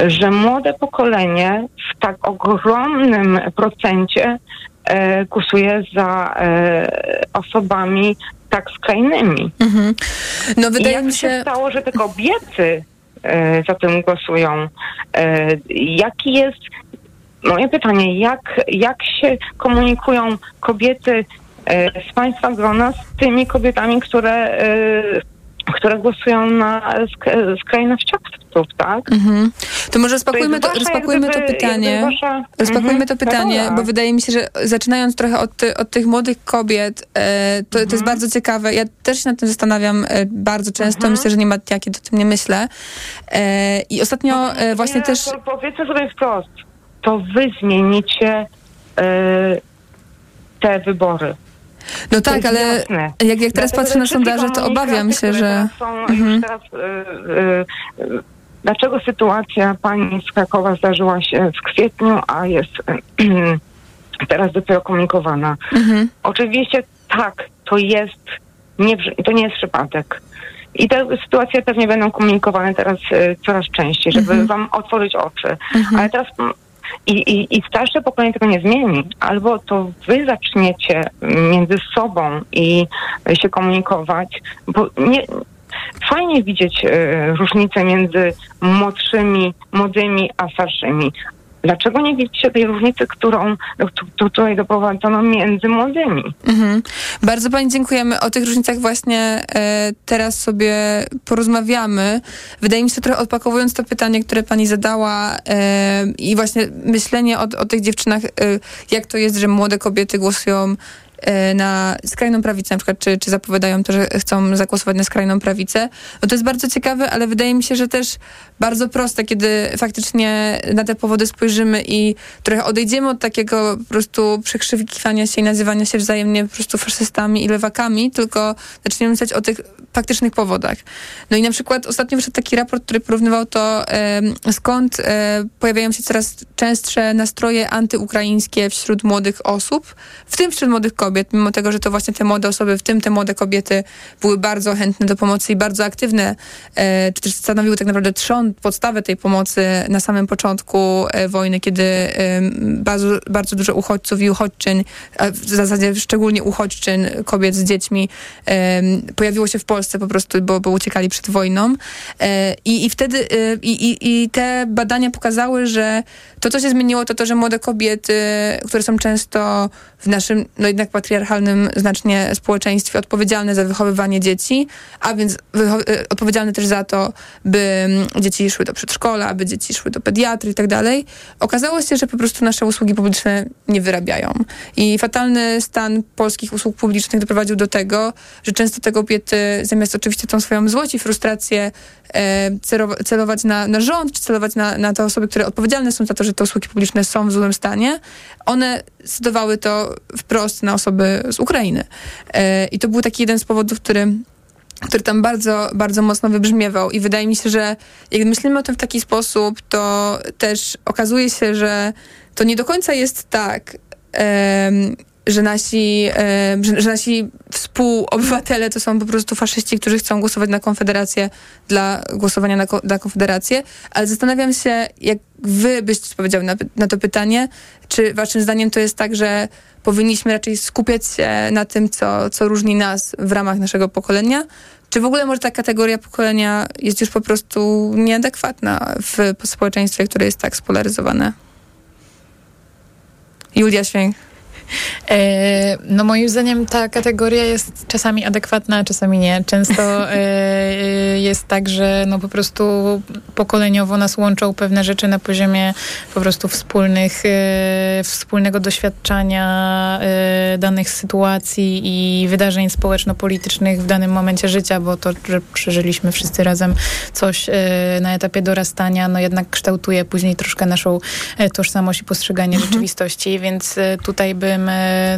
że młode pokolenie w tak ogromnym procencie e, głosuje za e, osobami tak skrajnymi. Mhm. No I wydaje jak mi się się... stało, że te kobiety za tym głosują? E, jaki jest moje pytanie, jak, jak się komunikują kobiety e, z państwa grona z tymi kobietami, które, e, które głosują na sk- skrajnościowców, tak? Mhm. To może rozpakujmy, to, jak rozpakujmy to gdyby- pytanie. jakby wasza- Rozpakujmy Mhm. to pytanie, Dobra. bo wydaje mi się, że zaczynając trochę od, ty, od tych młodych kobiet, e, to, to Mhm. jest bardzo ciekawe. Ja też się nad tym zastanawiam e, bardzo często. Mhm. Myślę, że nie ma dnia, kiedy o tym nie myślę. E, I ostatnio e, właśnie nie, też... To powiedzmy sobie wprost, to wy zmienicie e, te wybory. No tak, ale jasne. jak, jak teraz Dlatego, patrzę na sondaże, to obawiam się, że... Są Mhm. już teraz, y, y, y, dlaczego sytuacja pani z Krakowa zdarzyła się w kwietniu, a jest [clears throat] teraz dopiero komunikowana? Mhm. Oczywiście tak, to jest, nie, to nie jest przypadek. I te sytuacje pewnie będą komunikowane teraz y, coraz częściej, żeby Mhm. wam otworzyć oczy. Mhm. Ale teraz mm, i, i, i starsze pokolenie tego nie zmieni. Albo to wy zaczniecie między sobą i się komunikować, bo nie, fajnie widzieć y, różnicę między młodszymi, młodymi, a starszymi. Dlaczego nie widzicie tej różnicy, którą tu, tutaj doprowadzono między młodymi? Mhm. Bardzo Pani dziękujemy. O tych różnicach właśnie e, teraz sobie porozmawiamy. Wydaje mi się, trochę odpakowując to pytanie, które Pani zadała e, i właśnie myślenie o, o tych dziewczynach, e, jak to jest, że młode kobiety głosują na skrajną prawicę na przykład, czy, czy zapowiadają to, że chcą zagłosować na skrajną prawicę. No to jest bardzo ciekawe, ale wydaje mi się, że też bardzo proste, kiedy faktycznie na te powody spojrzymy i trochę odejdziemy od takiego po prostu przekrzykiwania się i nazywania się wzajemnie po prostu faszystami i lewakami, tylko zaczniemy myśleć o tych faktycznych powodach. No i na przykład ostatnio wyszedł taki raport, który porównywał to, skąd e, pojawiają się coraz częstsze nastroje antyukraińskie wśród młodych osób, w tym wśród młodych kobiet, mimo tego, że to właśnie te młode osoby, w tym te młode kobiety były bardzo chętne do pomocy i bardzo aktywne, e, czy też stanowiły tak naprawdę trzon, podstawę tej pomocy na samym początku e, wojny, kiedy bardzo, bardzo dużo uchodźców i uchodźczyń, w zasadzie szczególnie uchodźczyn, kobiet z dziećmi, pojawiło się w Polsce po prostu, bo, bo uciekali przed wojną. E, I, i wtedy i, i te badania pokazały, że to, co się zmieniło, to to, że młode kobiety, które są często w naszym, no jednak patriarchalnym znacznie społeczeństwie odpowiedzialne za wychowywanie dzieci, a więc e, odpowiedzialne też za to, by mm, dzieci szły do przedszkola, aby dzieci szły do pediatry i tak dalej. Okazało się, że po prostu nasze usługi publiczne nie wyrabiają. I fatalny stan polskich usług publicznych doprowadził do tego, że często te kobiety, zamiast oczywiście tą swoją złość i frustrację e, celować na, na rząd, czy celować na, na te osoby, które odpowiedzialne są za to, że te usługi publiczne są w złym stanie, one zdecydowały to wprost na osoby z Ukrainy. E, I to był taki jeden z powodów, który który tam bardzo, bardzo mocno wybrzmiewał i wydaje mi się, że jak myślimy o tym w taki sposób, to też okazuje się, że to nie do końca jest tak, że nasi, em, że, że nasi współobywatele to są po prostu faszyści, którzy chcą głosować na Konfederację dla głosowania na, na Konfederację, ale zastanawiam się, jak wy byście odpowiedziały na, na to pytanie, czy waszym zdaniem to jest tak, że powinniśmy raczej skupiać się na tym, co, co różni nas w ramach naszego pokolenia, czy w ogóle może ta kategoria pokolenia jest już po prostu nieadekwatna w społeczeństwie, które jest tak spolaryzowane? Julia Święk. E, no moim zdaniem ta kategoria jest czasami adekwatna, czasami nie. Często e, jest tak, że no po prostu pokoleniowo nas łączą pewne rzeczy na poziomie po prostu wspólnych, e, wspólnego doświadczania e, danych sytuacji i wydarzeń społeczno-politycznych w danym momencie życia, bo to, że przeżyliśmy wszyscy razem coś e, na etapie dorastania, no jednak kształtuje później troszkę naszą e, tożsamość i postrzeganie Mhm. rzeczywistości, więc e, tutaj bym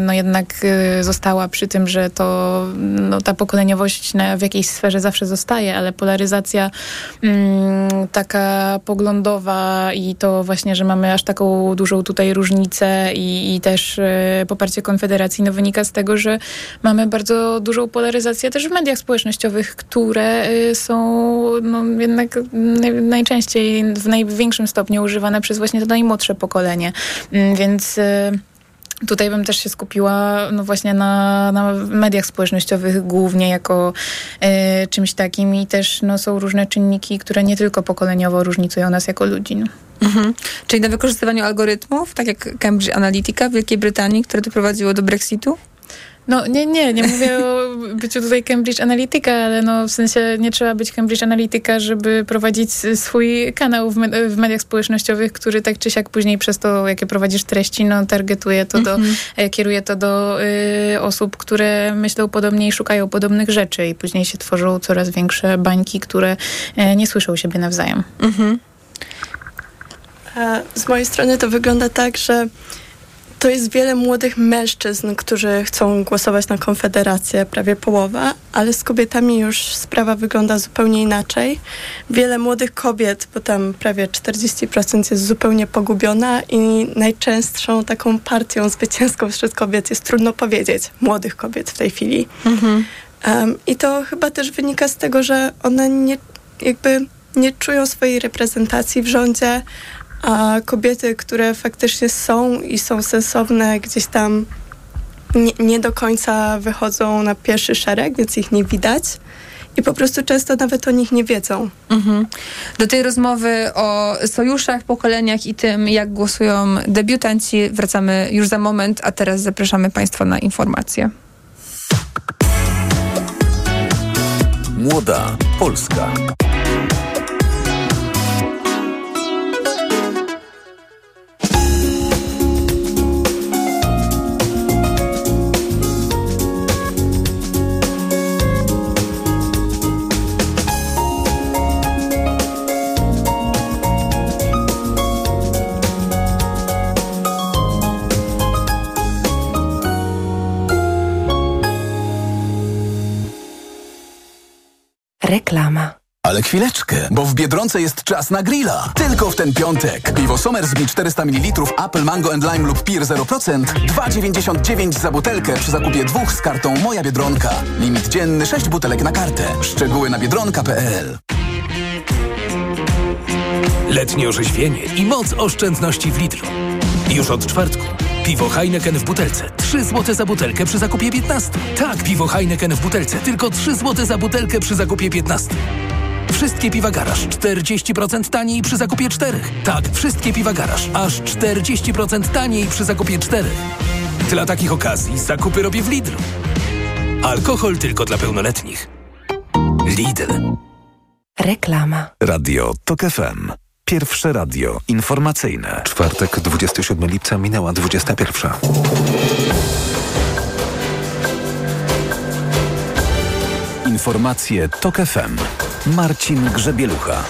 no jednak e, została przy tym, że to no, ta pokoleniowość w jakiejś sferze zawsze zostaje, ale polaryzacja mm, taka poglądowa i to właśnie, że mamy aż taką dużą tutaj różnicę i, i też e, poparcie Konfederacji, no wynika z tego, że mamy bardzo dużą polaryzację też w mediach społecznościowych, które e, są no, jednak naj, najczęściej w największym stopniu używane przez właśnie to najmłodsze pokolenie. Mm, Więc Tutaj bym też się skupiła no właśnie na, na mediach społecznościowych głównie jako e, czymś takim i też no, są różne czynniki, które nie tylko pokoleniowo różnicują nas jako ludzi. No. Mhm. Czyli na wykorzystywaniu algorytmów, tak jak Cambridge Analytica w Wielkiej Brytanii, które doprowadziło do Brexitu? No nie, nie, nie mówię o [laughs] byciu tutaj Cambridge Analytica, ale no w sensie nie trzeba być Cambridge Analytica, żeby prowadzić swój kanał w, me- w mediach społecznościowych, który tak czy siak później przez to, jakie prowadzisz treści, no targetuje to do, Mhm. e, kieruje to do y, osób, które myślą podobnie i szukają podobnych rzeczy i później się tworzą coraz większe bańki, które e, nie słyszą siebie nawzajem. Mhm. E, Z mojej strony to wygląda tak, że to jest wiele młodych mężczyzn, którzy chcą głosować na Konfederację, prawie połowa, ale z kobietami już sprawa wygląda zupełnie inaczej. Wiele młodych kobiet, bo tam prawie 40% jest zupełnie pogubiona i najczęstszą taką partią zwycięską wśród kobiet jest trudno powiedzieć, młodych kobiet w tej chwili. Um, I to chyba też wynika z tego, że one nie, jakby nie czują swojej reprezentacji w rządzie, a kobiety, które faktycznie są i są sensowne, gdzieś tam nie, nie do końca wychodzą na pierwszy szereg, więc ich nie widać. I po prostu często nawet o nich nie wiedzą. Mhm. Do tej rozmowy o sojuszach, pokoleniach i tym, jak głosują debiutanci, wracamy już za moment, a teraz zapraszamy Państwa na informacje. Młoda Polska. Reklama. Ale chwileczkę, bo w Biedronce jest czas na grilla. Tylko w ten piątek. Piwo Somersby 400 ml, Apple Mango and Lime lub Peer 0%, 2,99 za butelkę przy zakupie dwóch z kartą Moja Biedronka. Limit dzienny 6 butelek na kartę. Szczegóły na biedronka.pl Letnie orzeźwienie i moc oszczędności w Lidlu. Już od czwartku. Piwo Heineken w butelce. 3 zł za butelkę przy zakupie 15. Tak, piwo Heineken w butelce. Tylko 3 zł za butelkę przy zakupie 15. Wszystkie piwa garaż 40% taniej przy zakupie 4. Tak, wszystkie piwa garaż aż 40% taniej przy zakupie 4. Dla takich okazji zakupy robię w Lidlu. Alkohol tylko dla pełnoletnich. Lidl. Reklama. Radio TOK FM. Pierwsze radio informacyjne. Czwartek, 27 lipca, minęła 21. Informacje TOK FM. Marcin Grzebielucha.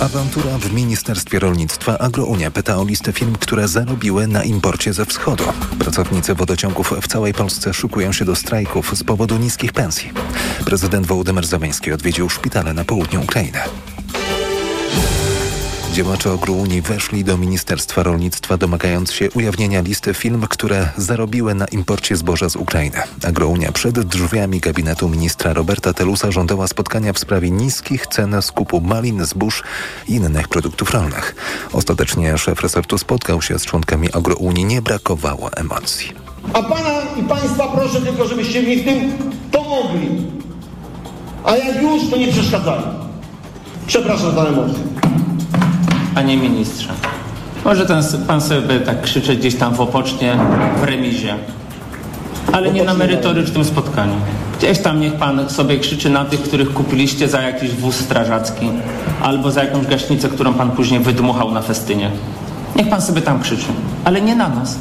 Awantura w Ministerstwie Rolnictwa Agrounia pyta o listę firm, które zarobiły na imporcie ze wschodu. Pracownicy wodociągów w całej Polsce szykują się do strajków z powodu niskich pensji. Prezydent Wołodymyr Zawański odwiedził szpitale na południu Ukrainy. Działacze Agrounie weszli do Ministerstwa Rolnictwa domagając się ujawnienia listy firm, które zarobiły na imporcie zboża z Ukrainy. Agrounia przed drzwiami gabinetu ministra Roberta Telusa żądała spotkania w sprawie niskich cen skupu malin, zbóż i innych produktów rolnych. Ostatecznie szef resortu spotkał się z członkami Agrounii. Nie brakowało emocji. A pana i państwa proszę tylko, żebyście mi w tym pomogli. A jak już, to nie przeszkadzali. Przepraszam za emocje. Panie ministrze, Może ten, pan sobie tak krzyczeć gdzieś tam w opocznie, w remizie. Ale nie na merytorycznym spotkaniu. Gdzieś tam niech pan sobie krzyczy na tych, których kupiliście za jakiś wóz strażacki albo za jakąś gaśnicę, którą pan później wydmuchał na festynie. Niech pan sobie tam krzyczy, ale nie na nas.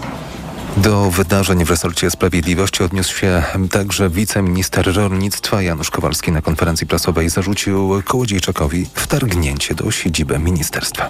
Do wydarzeń w resorcie sprawiedliwości odniósł się także wiceminister rolnictwa Janusz Kowalski na konferencji prasowej zarzucił Kołodziejczakowi wtargnięcie do siedziby ministerstwa.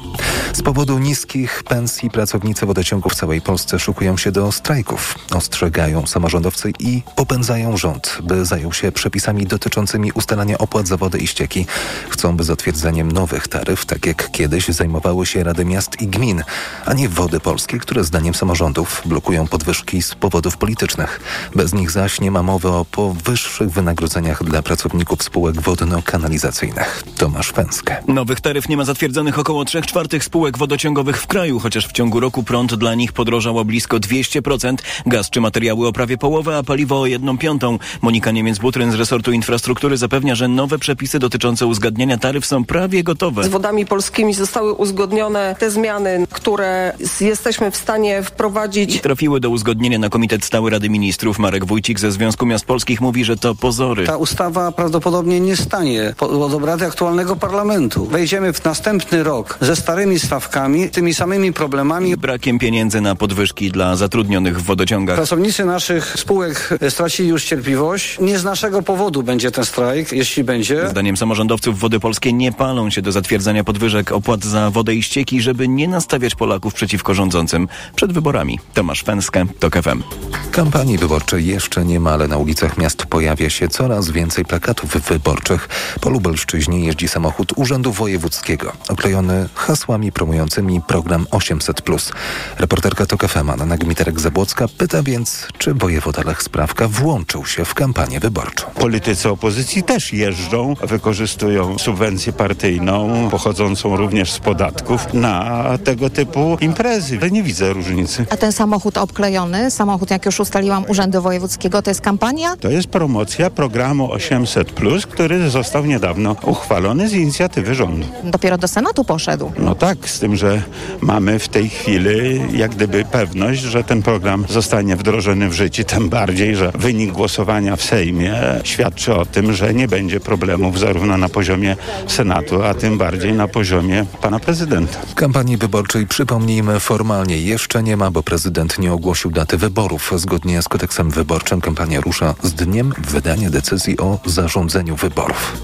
Z powodu niskich pensji pracownicy wodociągów w całej Polsce szykują się do strajków. Ostrzegają samorządowcy i popędzają rząd, by zajął się przepisami dotyczącymi ustalania opłat za wodę i ścieki. Chcą, by zatwierdzeniem nowych taryf, tak jak kiedyś zajmowały się Rady Miast i Gmin, a nie Wody Polskie, które zdaniem samorządów blokują podwyżki z powodów politycznych. Bez nich zaś nie ma mowy o powyższych wynagrodzeniach dla pracowników spółek wodno-kanalizacyjnych. Tomasz Fęskę. Nowych taryf nie ma zatwierdzonych około 3 czwartych spółek wodociągowych w kraju, chociaż w ciągu roku prąd dla nich podrożał o blisko 200%, gaz czy materiały o prawie połowę, a paliwo o 1 piątą. Monika Niemiec-Butryn z resortu infrastruktury zapewnia, że nowe przepisy dotyczące uzgadniania taryf są prawie gotowe. Z wodami polskimi zostały uzgodnione te zmiany, które jesteśmy w stanie wprowadzić. I trafiły do uzgodnienia na Komitet Stały Rady Ministrów. Marek Wójcik ze Związku Miast Polskich mówi, że to pozory. Ta ustawa prawdopodobnie nie stanie pod obrady aktualnego parlamentu. Wejdziemy w następny rok ze starymi stawkami, tymi samymi problemami. Brakiem pieniędzy na podwyżki dla zatrudnionych w wodociągach. Pracownicy naszych spółek stracili już cierpliwość. Nie z naszego powodu będzie ten strajk, jeśli będzie. Zdaniem samorządowców Wody Polskie nie palą się do zatwierdzania podwyżek opłat za wodę i ścieki, żeby nie nastawiać Polaków przeciwko rządzącym przed wyborami. Tomasz Fęskę, TOK FM. Kampanii wyborczej jeszcze nie ma, ale na ulicach miast pojawia się coraz więcej plakatów wyborczych. Po Lubelszczyźnie jeździ samochód Urzędu Wojewódzkiego, oklejony hasłami promującymi program 800+. Reporterka TOK FM Anna Gmiterek-Zabłocka pyta więc, czy wojewoda Lech Sprawka włączył się w kampanię wyborczą. Politycy opozycji też jeżdżą, wykorzystują subwencję partyjną, pochodzącą również z podatków, na tego typu imprezy. Nie widzę różnicy. A ten samochód obklejony, samochód, jak już ustaliłam, Urzędu Wojewódzkiego, to jest kampania? To jest promocja programu 800+, który został niedawno uchwalony z inicjatywy rządu. Dopiero do Senatu poszedł. No tak, z tym, że mamy w tej chwili jak gdyby pewność, że ten program zostanie wdrożony w życie, tym bardziej, że wynik głosowania w Sejmie świadczy o tym, że nie będzie problemów zarówno na poziomie Senatu, a tym bardziej na poziomie pana prezydenta. Kampanii wyborczej, przypomnijmy, formalnie jeszcze nie ma, bo prezydent nie ogłosił daty wyborów. Zgodnie z kodeksem wyborczym kampania rusza z dniem wydania decyzji o zarządzeniu wyborów.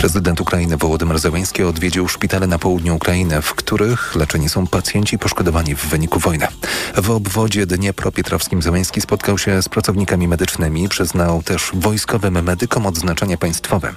Prezydent Ukrainy Wołodymyr Zełenski odwiedził szpitale na południu Ukrainy, w których leczeni są pacjenci poszkodowani w wyniku wojny. W obwodzie Dniepropietrowskim Zełenski spotkał się z pracownikami medycznymi, przyznał też wojskowym medykom odznaczenie państwowe.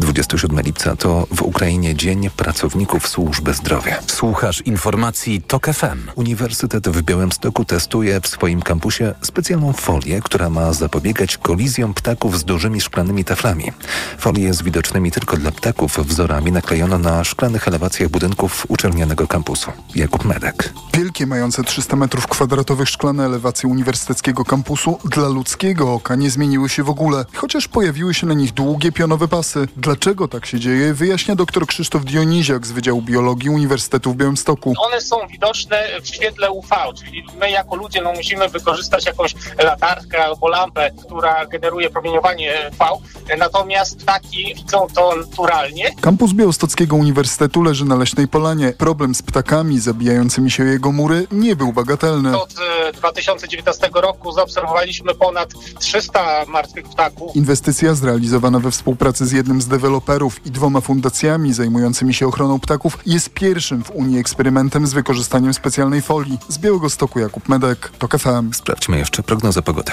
27 lipca to w Ukrainie Dzień Pracowników Służby Zdrowia. Słuchasz informacji TOK FM. Uniwersytet w Białymstoku testuje w swoim kampusie specjalną folię, która ma zapobiegać kolizjom ptaków z dużymi szklanymi taflami. Folię z widocznymi tylko dla ptaków wzorami naklejono na szklanych elewacjach budynków uczelnianego kampusu. Jakub Medek. Wielkie, mające 300 metrów kwadratowych szklane elewacje uniwersyteckiego kampusu dla ludzkiego oka nie zmieniły się w ogóle, chociaż pojawiły się na nich długie pionowe pasy. Dlaczego tak się dzieje, wyjaśnia dr Krzysztof Dioniziak z Wydziału Biologii Uniwersytetu w Białymstoku. One są widoczne w świetle UV, czyli my jako ludzie no, musimy wykorzystać jakąś latarkę albo lampę, która generuje promieniowanie UV, natomiast ptaki widzą to naturalnie. Kampus Białostockiego Uniwersytetu leży na Leśnej Polanie. Problem z ptakami zabijającymi się jego mury nie był bagatelny. Od 2019 roku zaobserwowaliśmy ponad 300 martwych ptaków. Inwestycja zrealizowana we współpracy z jednym z deweloperów i dwoma fundacjami zajmującymi się ochroną ptaków jest pierwszym w Unii eksperymentem z wykorzystaniem specjalnej folii. Z Białego Stoku Jakub Medek, TOK FM. Sprawdźmy jeszcze prognozę pogody.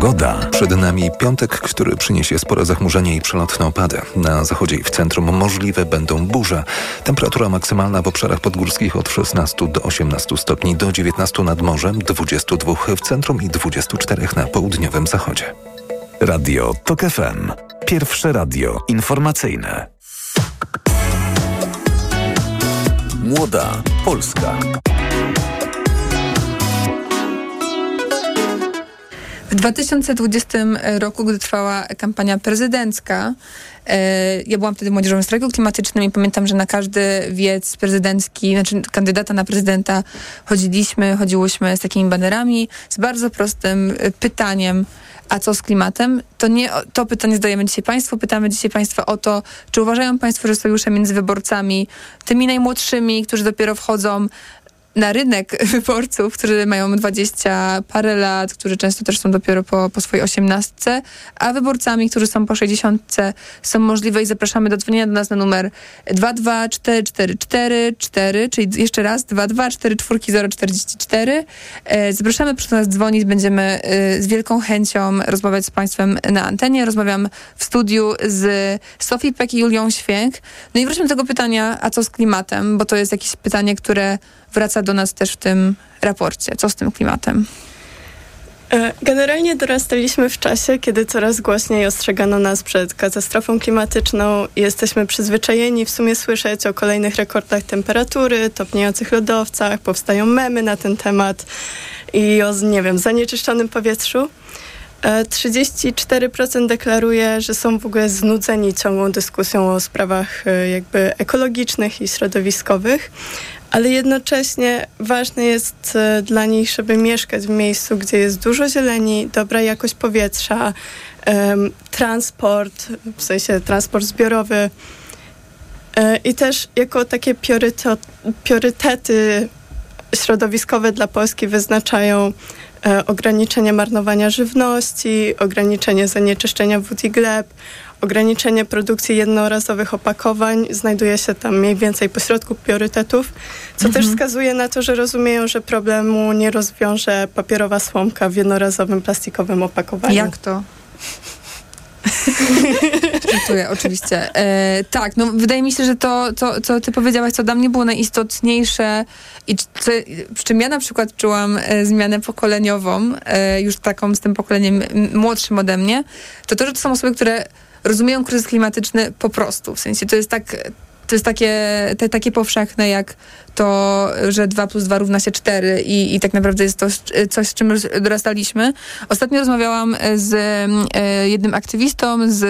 Pogoda. Przed nami piątek, który przyniesie spore zachmurzenie i przelotne opady. Na zachodzie i w centrum możliwe będą burze. Temperatura maksymalna w obszarach podgórskich od 16 do 18 stopni, do 19 nad morzem, 22 w centrum i 24 na południowym zachodzie. Radio TOK FM. Pierwsze radio informacyjne. Młoda Polska. W 2020 roku, gdy trwała kampania prezydencka, e, ja byłam wtedy młodzieżowym strajku klimatycznym i pamiętam, że na każdy wiec prezydencki, znaczy kandydata na prezydenta chodziliśmy, chodziłyśmy z takimi banerami, z bardzo prostym e, pytaniem, a co z klimatem? To nie to pytanie zadajemy dzisiaj Państwu. Pytamy dzisiaj Państwa o to, czy uważają Państwo, że sojusze między wyborcami, tymi najmłodszymi, którzy dopiero wchodzą na rynek [laughs] wyborców, którzy mają 20 parę lat, którzy często też są dopiero po, po swojej osiemnastce, a wyborcami, którzy są po 60 są możliwe i zapraszamy do dzwonienia do nas na numer 22444, czyli jeszcze raz 2244044. E, zapraszamy, proszę nas dzwonić, będziemy e, z wielką chęcią rozmawiać z Państwem na antenie. Rozmawiam w studiu z Sofii Pek i Julią Święk. No i wróćmy do tego pytania, a co z klimatem, bo to jest jakieś pytanie, które wraca do nas też w tym raporcie. Co z tym klimatem? E, generalnie dorastaliśmy w czasie, kiedy coraz głośniej ostrzegano nas przed katastrofą klimatyczną jesteśmy przyzwyczajeni w sumie słyszeć o kolejnych rekordach temperatury, topniejących lodowcach, powstają memy na ten temat i o, nie wiem, zanieczyszczonym powietrzu. 34% e, deklaruje, że są w ogóle znudzeni ciągłą dyskusją o sprawach e, jakby ekologicznych i środowiskowych, ale jednocześnie ważne jest e, dla nich, żeby mieszkać w miejscu, gdzie jest dużo zieleni, dobra jakość powietrza, transport, w sensie transport zbiorowy. E, I też jako takie priorytety środowiskowe dla Polski wyznaczają e, ograniczenie marnowania żywności, ograniczenie zanieczyszczenia wód i gleb, ograniczenie produkcji jednorazowych opakowań znajduje się tam mniej więcej pośrodku priorytetów, co mhm. też wskazuje na to, że rozumieją, że problemu nie rozwiąże papierowa słomka w jednorazowym plastikowym opakowaniu. Jak to? [laughs] Dziękuję, oczywiście. E, tak, no wydaje mi się, że to, to, co ty powiedziałaś, co dla mnie było najistotniejsze i co, przy czym ja na przykład czułam e, zmianę pokoleniową, e, już taką z tym pokoleniem młodszym ode mnie, to to, że to są osoby, które rozumieją kryzys klimatyczny po prostu. W sensie to jest tak, to jest takie, te, takie powszechne jak to, że 2 plus 2 równa się 4 i, i tak naprawdę jest to coś, z czym dorastaliśmy. Ostatnio rozmawiałam z e, jednym aktywistą z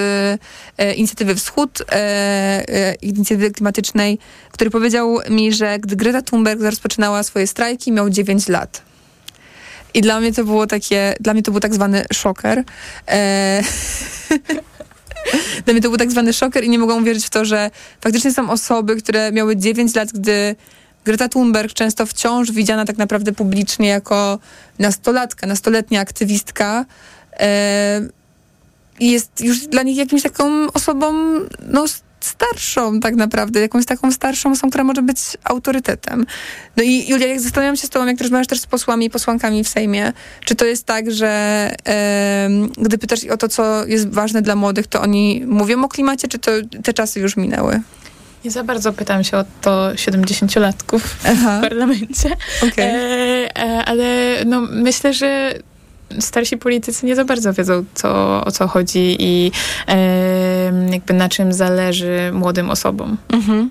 e, inicjatywy Wschód, e, e inicjatywy klimatycznej, który powiedział mi, że gdy Greta Thunberg rozpoczynała swoje strajki, miał 9 lat. I dla mnie to było takie, dla mnie to był tak zwany szoker. [laughs] [laughs] Dla mnie to był tak zwany szoker i nie mogłam uwierzyć w to, że faktycznie są osoby, które miały 9 lat, gdy Greta Thunberg, często wciąż widziana tak naprawdę publicznie jako nastolatka, nastoletnia aktywistka, e, jest już dla nich jakimś taką osobą no, starszą tak naprawdę, jakąś taką starszą osobą, która może być autorytetem. No i Julia, jak zastanawiam się z tobą, jak rozmawiasz też z posłami i posłankami w Sejmie, czy to jest tak, że gdy pytasz o to, co jest ważne dla młodych, to oni mówią o klimacie, czy to te czasy już minęły? Nie za bardzo pytam się o to 70-latków w parlamencie. Okay. E, e, ale no, myślę, że starsi politycy nie za bardzo wiedzą, co, o co chodzi i e, jakby na czym zależy młodym osobom. Mhm.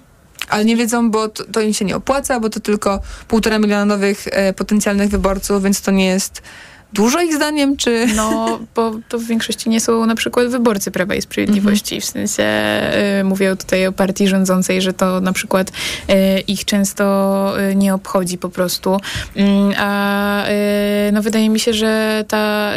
Ale nie wiedzą, bo to, to, im się nie opłaca, bo to tylko półtora miliona nowych e, potencjalnych wyborców, więc to nie jest dużo ich zdaniem, czy... No, bo to w większości nie są na przykład wyborcy Prawa i Sprawiedliwości. Mm -hmm. W sensie y, mówię tutaj o partii rządzącej, że to na przykład y, ich często y, nie obchodzi po prostu. Mm, a no wydaje mi się, że ta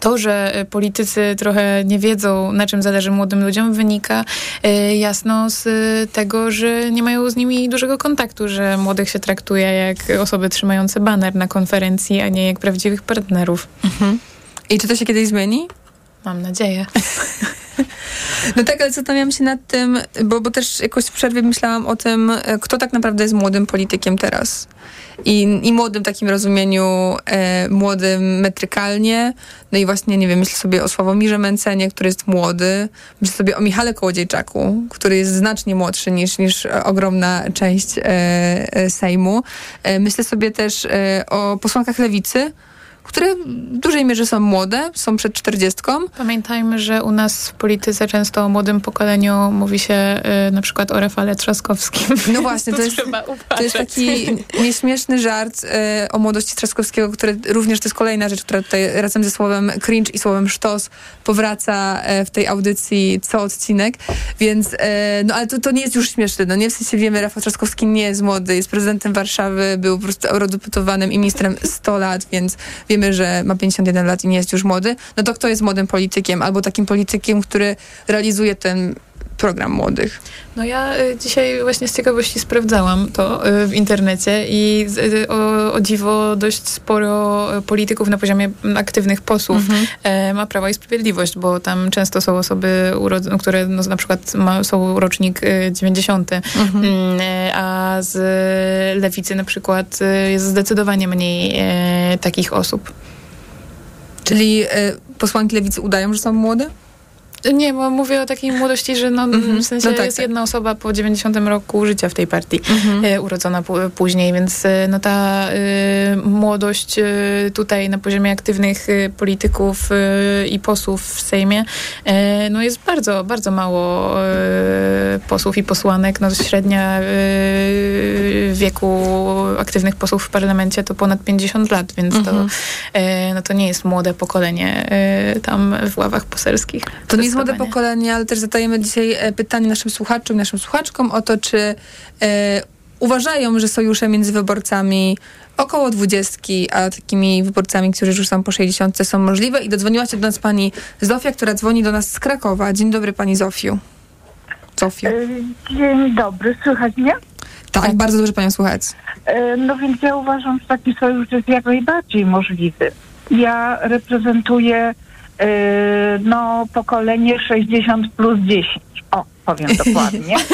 to, że e, politycy trochę nie wiedzą, na czym zależy młodym ludziom, wynika e, jasno z tego, że nie mają z nimi dużego kontaktu, że młodych się traktuje jak osoby trzymające baner na konferencji, a nie jak prawdziwych partnerów. Mhm. I czy to się kiedyś zmieni? Mam nadzieję. [laughs] No tak, ale zastanawiam się nad tym, bo, bo też jakoś w przerwie myślałam o tym, e, kto tak naprawdę jest młodym politykiem teraz. I, i młodym takim rozumieniu, e, młodym metrykalnie. No i właśnie, nie wiem, myślę sobie o Sławomirze Mencenie, który jest młody. Myślę sobie o Michale Kołodziejczaku, który jest znacznie młodszy niż, niż ogromna część e, e, Sejmu. E, myślę sobie też e, o posłankach Lewicy, które w dużej mierze są młode, są przed czterdziestką. Pamiętajmy, że u nas w polityce często o młodym pokoleniu mówi się y, na przykład o Rafale Trzaskowskim. No właśnie, [laughs] to, jest, to jest taki nieśmieszny żart y, o młodości Trzaskowskiego, który również to jest kolejna rzecz, która tutaj razem ze słowem cringe i słowem sztos powraca y, w tej audycji co odcinek, więc y, no ale to, to nie jest już śmieszne, no nie w sensie wiemy, Rafał Trzaskowski nie jest młody, jest prezydentem Warszawy, był po prostu eurodeputowanym i ministrem 100 lat, więc wiemy, że ma 51 lat i nie jest już młody, no to kto jest młodym politykiem albo takim politykiem, który realizuje ten program młodych. No ja y, dzisiaj właśnie z ciekawości sprawdzałam to y, w internecie i y, o, o, dziwo dość sporo polityków na poziomie aktywnych posłów mhm. e, ma Prawo i Sprawiedliwość, bo tam często są osoby, które no, na przykład ma, są rocznik 90, mhm. Mm, e, a z Lewicy na przykład jest zdecydowanie mniej e, takich osób. Czyli posłanki Lewicy udają, że są młode? Nie, bo mówię o takiej młodości, że no, mm -hmm. w sensie no tak, jest tak. jedna osoba po 90 roku życia w tej partii, mm -hmm. urodzona później, więc e, no ta e, młodość tutaj na poziomie aktywnych polityków i posłów w Sejmie no jest bardzo, bardzo mało posłów i posłanek. No średnia wieku aktywnych posłów w parlamencie to ponad 50 lat, więc mm -hmm. to, mhm. no to nie jest młode pokolenie tam w ławach poselskich. To nie jest młode pokolenie, ale też zadajemy dzisiaj e, pytanie naszym słuchaczom i naszym słuchaczkom o to, czy e, uważają, że sojusze między wyborcami około dwudziestki, a takimi wyborcami, którzy już są po 60 są możliwe. I dodzwoniła się do nas pani Zofia, która dzwoni do nas z Krakowa. Dzień dobry pani Zofiu. Zofia. E, dzień dobry, słychać mnie? Tak, tak, bardzo dobrze panią słuchać. No więc ja uważam, że taki sojusz jest jak najbardziej możliwy. Ja reprezentuję no, pokolenie 60 plus 10. O, powiem dokładnie. [laughs]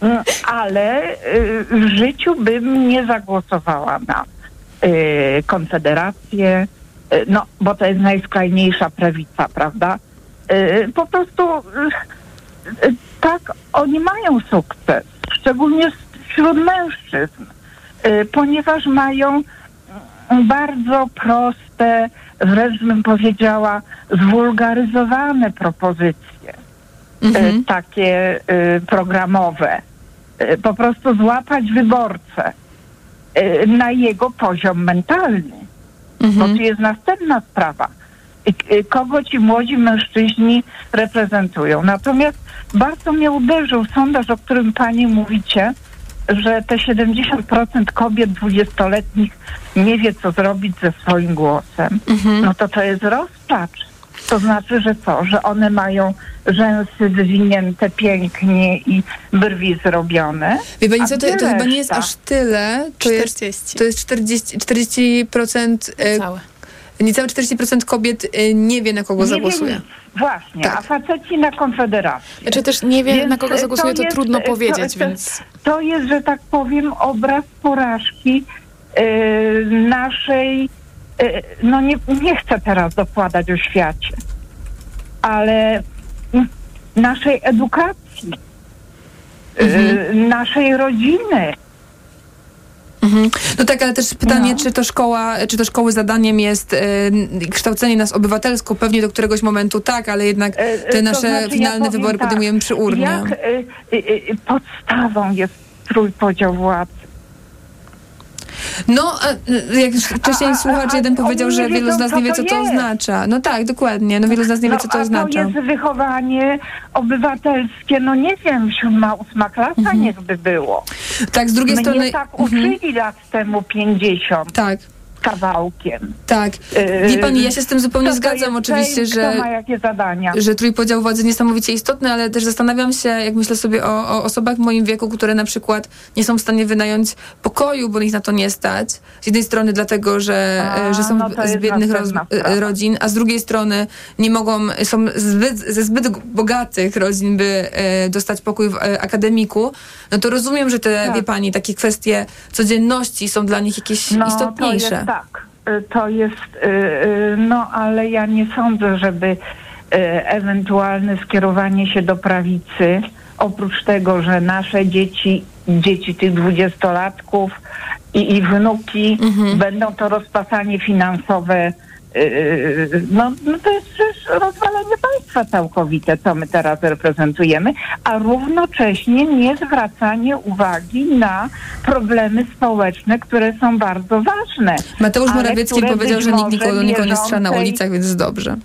Mm, ale yy, w życiu bym nie zagłosowała na yy, Konfederację, no, bo to jest najskrajniejsza prawica, prawda? Po prostu tak, oni mają sukces, szczególnie wśród mężczyzn, ponieważ mają bardzo proste, wręcz bym powiedziała, zwulgaryzowane propozycje, mhm. takie y, programowe. Y, po prostu złapać wyborcę na jego poziom mentalny. Mhm. Bo tu jest następna sprawa. Kogo ci młodzi mężczyźni reprezentują. Natomiast bardzo mnie uderzył sondaż, o którym pani mówicie, że te 70% kobiet dwudziestoletnich nie wie, co zrobić ze swoim głosem, mhm. no to to jest rozpacz. To znaczy, że co? Że one mają rzęsy wywinięte pięknie i brwi zrobione. Wie pani co, to, to chyba nie jest aż tyle. To 40. Jest, to jest 40, 40% e, Całe. Niecałe 40% kobiet e, nie wie, na kogo nie zagłosuje. Wie, właśnie, tak. a faceci na Konfederację. Znaczy też nie wie, więc na kogo zagłosuje, to, jest, to trudno powiedzieć, to, więc... To jest, że tak powiem, obraz porażki yy, naszej Y, no nie, nie chcę teraz dokładać o świecie, ale naszej edukacji, y, mhm. naszej rodziny. Mhm. No tak, ale też pytanie, no. czy to szkoła, czy to szkoły zadaniem jest y, kształcenie nas obywatelsko, pewnie do któregoś momentu tak, ale jednak te nasze znaczy, finalne ja wybory tak, podejmujemy przy urnie. Jak, podstawą jest trójpodział władzy. No, jak już wcześniej słuchacz jeden powiedział, że wielu z nas nie wie, co to oznacza. No tak, dokładnie. No wielu z nas nie wie, co to oznacza. To jest wychowanie obywatelskie, no nie wiem, siódma, ósma klasa mhm. niech by było. Tak, z drugiej strony... tak uczyli mhm. lat temu pięćdziesiąt. Tak kawałkiem. Tak. Wie pani, ja się z tym zupełnie zgadzam oczywiście, że, że trójpodział władzy niesamowicie istotny, ale też zastanawiam się, jak myślę sobie o, o, osobach w moim wieku, które na przykład nie są w stanie wynająć pokoju, bo ich na to nie stać. Z jednej strony dlatego, że, a, że są no z biednych roz, rodzin, a z drugiej strony nie mogą, są zbyt, ze zbyt bogatych rodzin, by e, dostać pokój w e, akademiku, no to rozumiem, że te, tak. wie pani, takie kwestie codzienności są dla nich jakieś no, istotniejsze tak, y, to jest, y, y, no ale ja nie sądzę, żeby ewentualne skierowanie się do prawicy, oprócz tego, że nasze dzieci, dzieci tych dwudziestolatków i, i wnuki mhm. będą to rozpasanie finansowe no, no to jest przecież rozwalenie całkowite, co my teraz reprezentujemy, a równocześnie nie zwracanie uwagi na problemy społeczne, które są bardzo ważne. Mateusz Morawiecki powiedział, że nikt nikogo, nikogo nie strzela na ulicach, więc dobrze.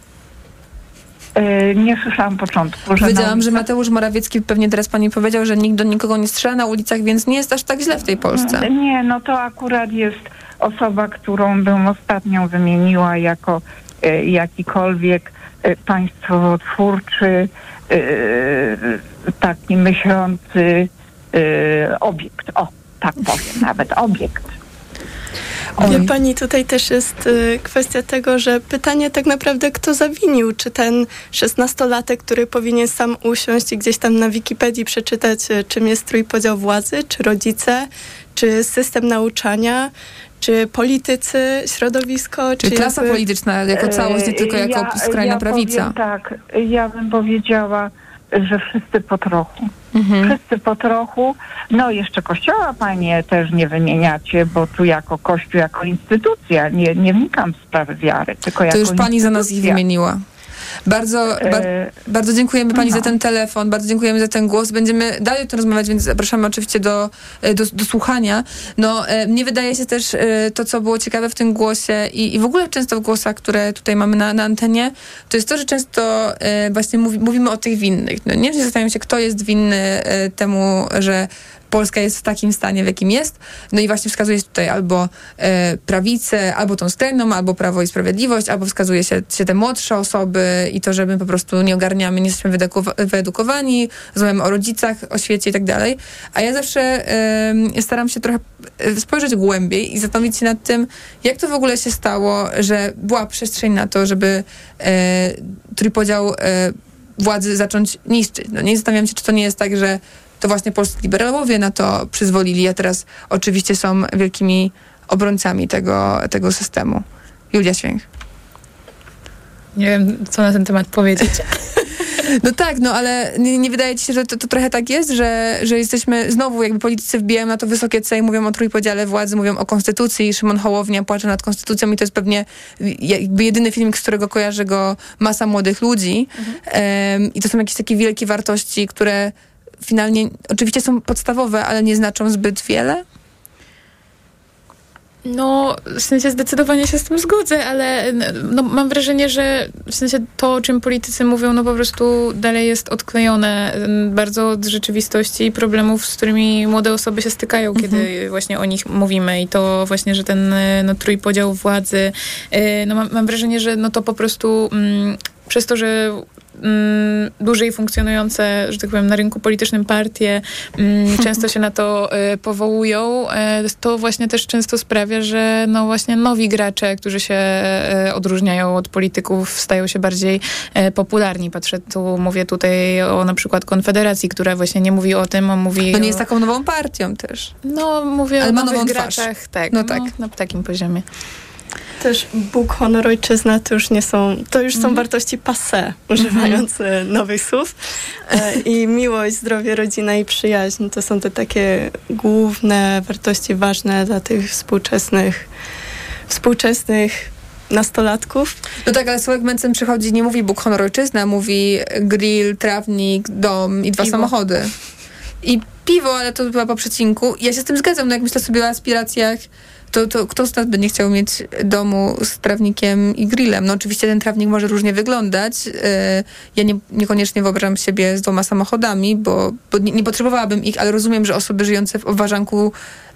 Yy, nie słyszałam początku. Że Powiedziałam, na że Mateusz Morawiecki pewnie teraz pani powiedział, że nikt do nikogo nie strzela na ulicach, więc nie jest aż tak źle w tej Polsce. Nie, no to akurat jest osoba, którą bym ostatnią wymieniła jako e, jakikolwiek państwotwórczy, e, taki myślący e, obiekt. O, tak powiem, nawet obiekt. Wie pani, tutaj też jest y, kwestia tego, że pytanie tak naprawdę kto zawinił, czy ten szesnastolatek, który powinien sam usiąść i gdzieś tam na Wikipedii przeczytać, y, czym jest trójpodział władzy, czy rodzice, czy system nauczania, czy politycy, środowisko, Czy klasa jakby- polityczna jako całość, nie tylko jako ja, skrajna ja prawica. Powiem tak, ja bym powiedziała, że wszyscy po trochu. Mhm. Wszyscy po trochu. No jeszcze kościoła panie też nie wymieniacie, bo tu jako kościół, jako instytucja, nie, nie wnikam w sprawy wiary, tylko To jako już pani za nas ich instytucja. wymieniła. Bardzo, bar, E, bardzo dziękujemy pani no. za ten telefon, bardzo dziękujemy za ten głos. Będziemy dalej o tym rozmawiać, więc zapraszamy oczywiście do, e, do, do słuchania. No, e, mnie wydaje się też to, co było ciekawe w tym głosie i, i w ogóle często w głosach, które tutaj mamy na, na antenie, to jest to, że często właśnie mówi, mówimy o tych winnych. No, nie zastanawiam się, kto jest winny temu, że Polska jest w takim stanie, w jakim jest. No i właśnie wskazuje się tutaj albo e, prawicę, albo tą skrajną, albo Prawo i Sprawiedliwość, albo wskazuje się, się te młodsze osoby i to, że my po prostu nie ogarniamy, nie jesteśmy wyedukowa- wyedukowani, rozmawiamy o rodzicach, o świecie i tak dalej. A ja zawsze e, staram się trochę e, spojrzeć głębiej i zastanowić się nad tym, jak to w ogóle się stało, że była przestrzeń na to, żeby e, trójpodział e, władzy zacząć niszczyć. No nie zastanawiam się, czy to nie jest tak, że to właśnie polscy liberałowie na to przyzwolili, a teraz oczywiście są wielkimi obrońcami tego, tego systemu. Julia Święch. Nie wiem, co na ten temat powiedzieć. [laughs] No tak, no ale nie, nie wydaje ci się, że to, to trochę tak jest, że, że jesteśmy, znowu jakby politycy wbijają na to wysokie C i mówią o trójpodziale władzy, mówią o konstytucji, Szymon Hołownia płacze nad konstytucją i to jest pewnie jakby jedyny film, z którego kojarzy go masa młodych ludzi Em, i to są jakieś takie wielkie wartości, które finalnie oczywiście są podstawowe, ale nie znaczą zbyt wiele. No, w sensie zdecydowanie się z tym zgodzę, ale no, mam wrażenie, że w sensie to, o czym politycy mówią, no po prostu dalej jest odklejone mm, bardzo od rzeczywistości i problemów, z którymi młode osoby się stykają, kiedy właśnie o nich mówimy i to właśnie, że ten y, no, trójpodział władzy, y, no mam, mam wrażenie, że no to po prostu mm, przez to, że mm, dłużej funkcjonujące, że tak powiem, na rynku politycznym partie mm, [laughs] często się na to y, powołują, y, to właśnie też często sprawia, że no właśnie nowi gracze, którzy się y, odróżniają od polityków, stają się bardziej y, popularni. Patrzę tu, mówię tutaj o na przykład Konfederacji, która właśnie nie mówi o tym, a mówi No nie o, jest taką nową partią też. No, mówię Ale o nowych graczach, tak, No no, tak. na takim poziomie. Też Bóg, honor, ojczyzna to już nie są, to już Mhm. są wartości passé, używając e, nowych słów. E, [laughs] I miłość, zdrowie, rodzina i przyjaźń to są te takie główne wartości ważne dla tych współczesnych, współczesnych nastolatków. No tak, ale Sławek Mencen przychodzi, nie mówi Bóg, honor, ojczyzna, mówi grill, trawnik, dom i dwa Piwo. samochody. I piwo, ale to była po przecinku. Ja się z tym zgadzam, no jak myślę sobie o aspiracjach, to, to kto z nas będzie chciał mieć domu z trawnikiem i grillem? No oczywiście ten trawnik może różnie wyglądać. Yy, Ja nie, niekoniecznie wyobrażam siebie z dwoma samochodami, bo, bo nie, nie potrzebowałabym ich, ale rozumiem, że osoby żyjące w obwarzanku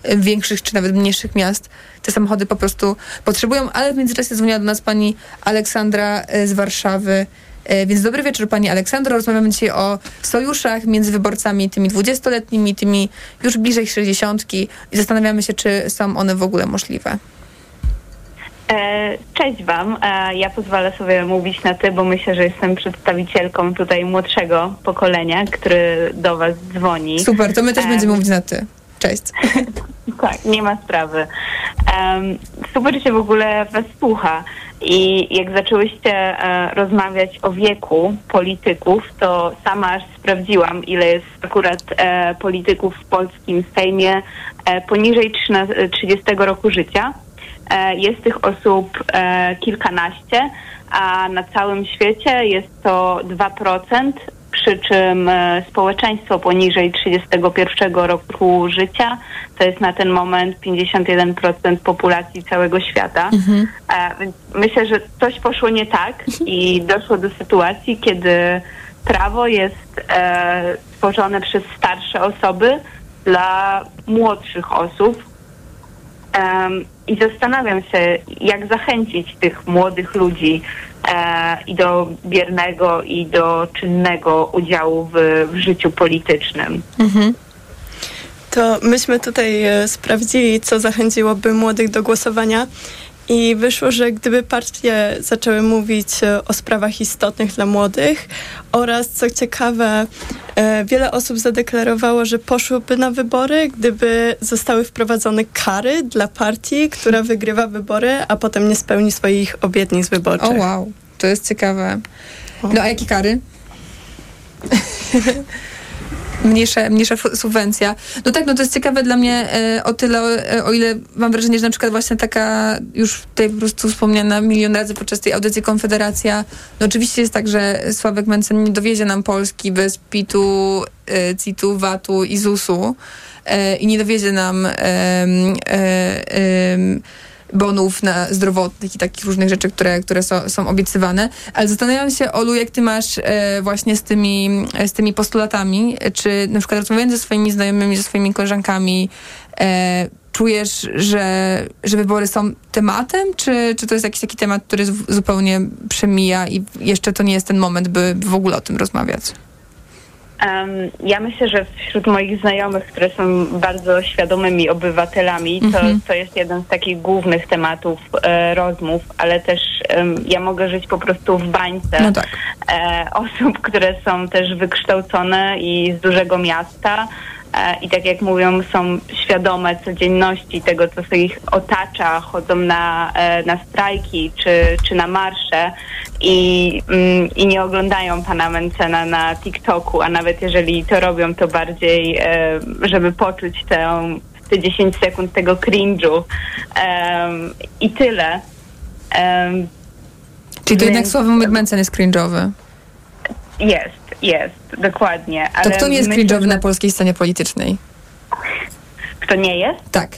y, większych czy nawet mniejszych miast te samochody po prostu potrzebują, ale w międzyczasie dzwoniła do nas pani Aleksandra y, z Warszawy. Y, Więc dobry wieczór pani Aleksandro. Rozmawiamy dzisiaj o sojuszach między wyborcami tymi 20-letnimi, tymi już bliżej 60 i zastanawiamy się, czy są one w ogóle możliwe. E, Cześć Wam. E, Ja pozwolę sobie mówić na Ty, bo myślę, że jestem przedstawicielką tutaj młodszego pokolenia, który do Was dzwoni. Super, to my też Em, będziemy mówić na ty. Cześć. [laughs] Tak, nie ma sprawy. Super się w ogóle Was słucha. I jak zaczęłyście e, rozmawiać o wieku polityków, to sama aż sprawdziłam, ile jest akurat e, polityków w polskim Sejmie e, poniżej 13, 30 roku życia. jest tych osób kilkanaście, a na całym świecie jest to 2%, przy czym e, społeczeństwo poniżej 31 roku życia to jest na ten moment 51% populacji całego świata. Mhm. E, więc myślę, że coś poszło nie tak i doszło do sytuacji, kiedy prawo jest e, stworzone przez starsze osoby dla młodszych osób. I zastanawiam się, jak zachęcić tych młodych ludzi i do biernego, i do czynnego udziału w, w życiu politycznym. To myśmy tutaj e, sprawdzili, co zachęciłoby młodych do głosowania. I wyszło, że gdyby partie zaczęły mówić e, o sprawach istotnych dla młodych oraz, co ciekawe, e, wiele osób zadeklarowało, że poszłyby na wybory, gdyby zostały wprowadzone kary dla partii, która wygrywa wybory, a potem nie spełni swoich obietnic wyborczych. O wow, to jest ciekawe. No a jakie kary? [laughs] mniejsza, mniejsza subwencja. No tak, no to jest ciekawe dla mnie e, o tyle, e, o ile mam wrażenie, że na przykład właśnie taka już tutaj po prostu wspomniana milion razy podczas tej audycji Konfederacja, no oczywiście jest tak, że Sławek Mencen nie dowiezie nam Polski bez PIT-u, e, CIT-u, VAT-u i ZUS-u i nie dowiezie nam bonów na zdrowotnych i takich różnych rzeczy, które, które są, są obiecywane. Ale zastanawiam się, Olu, jak ty masz e, właśnie z tymi, z tymi postulatami, czy na przykład rozmawiając ze swoimi znajomymi, ze swoimi koleżankami, e, czujesz, że, że wybory są tematem, czy, czy to jest jakiś taki temat, który zupełnie przemija i jeszcze to nie jest ten moment, by w ogóle o tym rozmawiać? Em, ja myślę, że wśród moich znajomych, które są bardzo świadomymi obywatelami, to, Mhm. to jest jeden z takich głównych tematów e, rozmów, ale też ja mogę żyć po prostu w bańce No tak. e, osób, które są też wykształcone i z dużego miasta. E, I tak jak mówią, są świadome codzienności tego, co się ich otacza, chodzą na, e, na strajki czy, czy na marsze i, mm, i nie oglądają pana Mencena na TikToku, a nawet jeżeli to robią, to bardziej, e, żeby poczuć tę, te 10 sekund tego cringe'u i tyle. Em, Czyli to jednak Sławomir Mencen jest cringe'owy. jest, jest, dokładnie. To kto nie jest myślę, cringe'owy na polskiej scenie politycznej? Kto nie jest? Tak.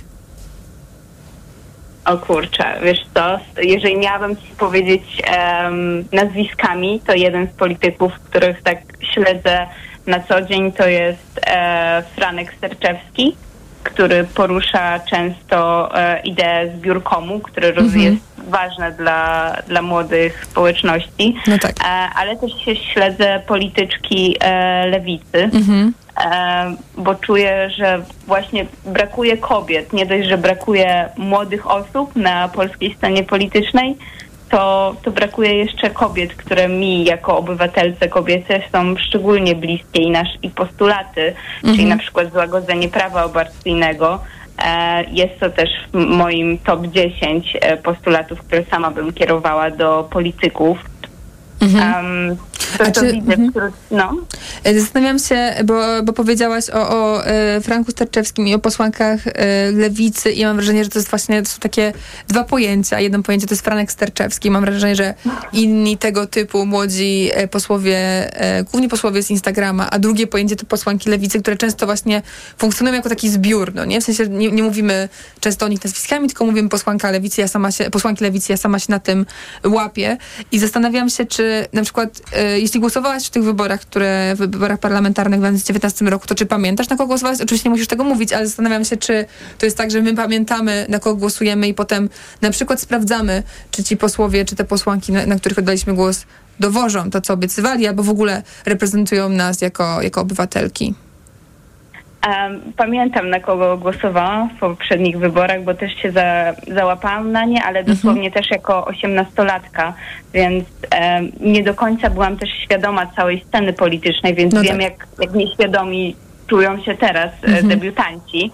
O kurczę, wiesz co, jeżeli miałabym ci powiedzieć em, nazwiskami, to jeden z polityków, których tak śledzę na co dzień, to jest e, Franek Sterczewski, który porusza często e, ideę zbiórkomu, które roz- Mhm. jest ważne dla, dla młodych społeczności. No tak. E, ale też się śledzę polityczki e, lewicy Mhm. bo czuję, że właśnie brakuje kobiet. Nie dość, że brakuje młodych osób na polskiej scenie politycznej, to, to brakuje jeszcze kobiet, które mi jako obywatelce kobiece są szczególnie bliskie i nasz i postulaty, czyli Mhm. na przykład złagodzenie prawa aborcyjnego. E, jest to też w moim top 10 e, postulatów, które sama bym kierowała do polityków. Um, to, A to czy- widzę mhm. no. E, Zastanawiam się, bo, bo powiedziałaś o, o e, Franku Sterczewskim i o posłankach e, lewicy i mam wrażenie, że to jest właśnie, to są takie dwa pojęcia. Jedno pojęcie to jest Franek Sterczewski. Mam wrażenie, że inni tego typu młodzi posłowie, głównie posłowie z Instagrama, a drugie pojęcie to posłanki lewicy, które często właśnie funkcjonują jako taki zbiór, no nie? W sensie nie, nie mówimy często o nich nazwiskami, tylko mówimy posłanka lewicy, ja sama się, posłanki lewicy, ja sama się na tym łapię i zastanawiam się, czy na przykład e, jeśli głosowałaś w tych wyborach, które w wyborach parlamentarnych w 2019 roku, to czy pamiętasz na kogo głosowałaś? Oczywiście nie musisz tego mówić, ale zastanawiam się, czy to jest tak, że my pamiętamy na kogo głosujemy i potem na przykład sprawdzamy, czy ci posłowie, czy te posłanki, na, na których oddaliśmy głos, dowożą to, co obiecywali, albo w ogóle reprezentują nas jako, jako obywatelki. Pamiętam, na kogo głosowałam w poprzednich wyborach, bo też się za, załapałam na nie, ale dosłownie też jako osiemnastolatka, więc em, nie do końca byłam też świadoma całej sceny politycznej, więc No wiem, tak. jak, jak nieświadomi czują się teraz e, Mhm. debiutanci.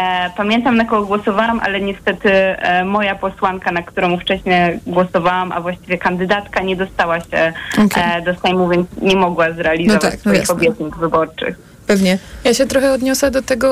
E, pamiętam, na kogo głosowałam, ale niestety e, moja posłanka, na którą wcześniej głosowałam, a właściwie kandydatka, nie dostała się Okej. e, do Sejmu, więc nie mogła zrealizować No tak, no swoich jasne. obietnic wyborczych. Pewnie. Ja się trochę odniosę do tego,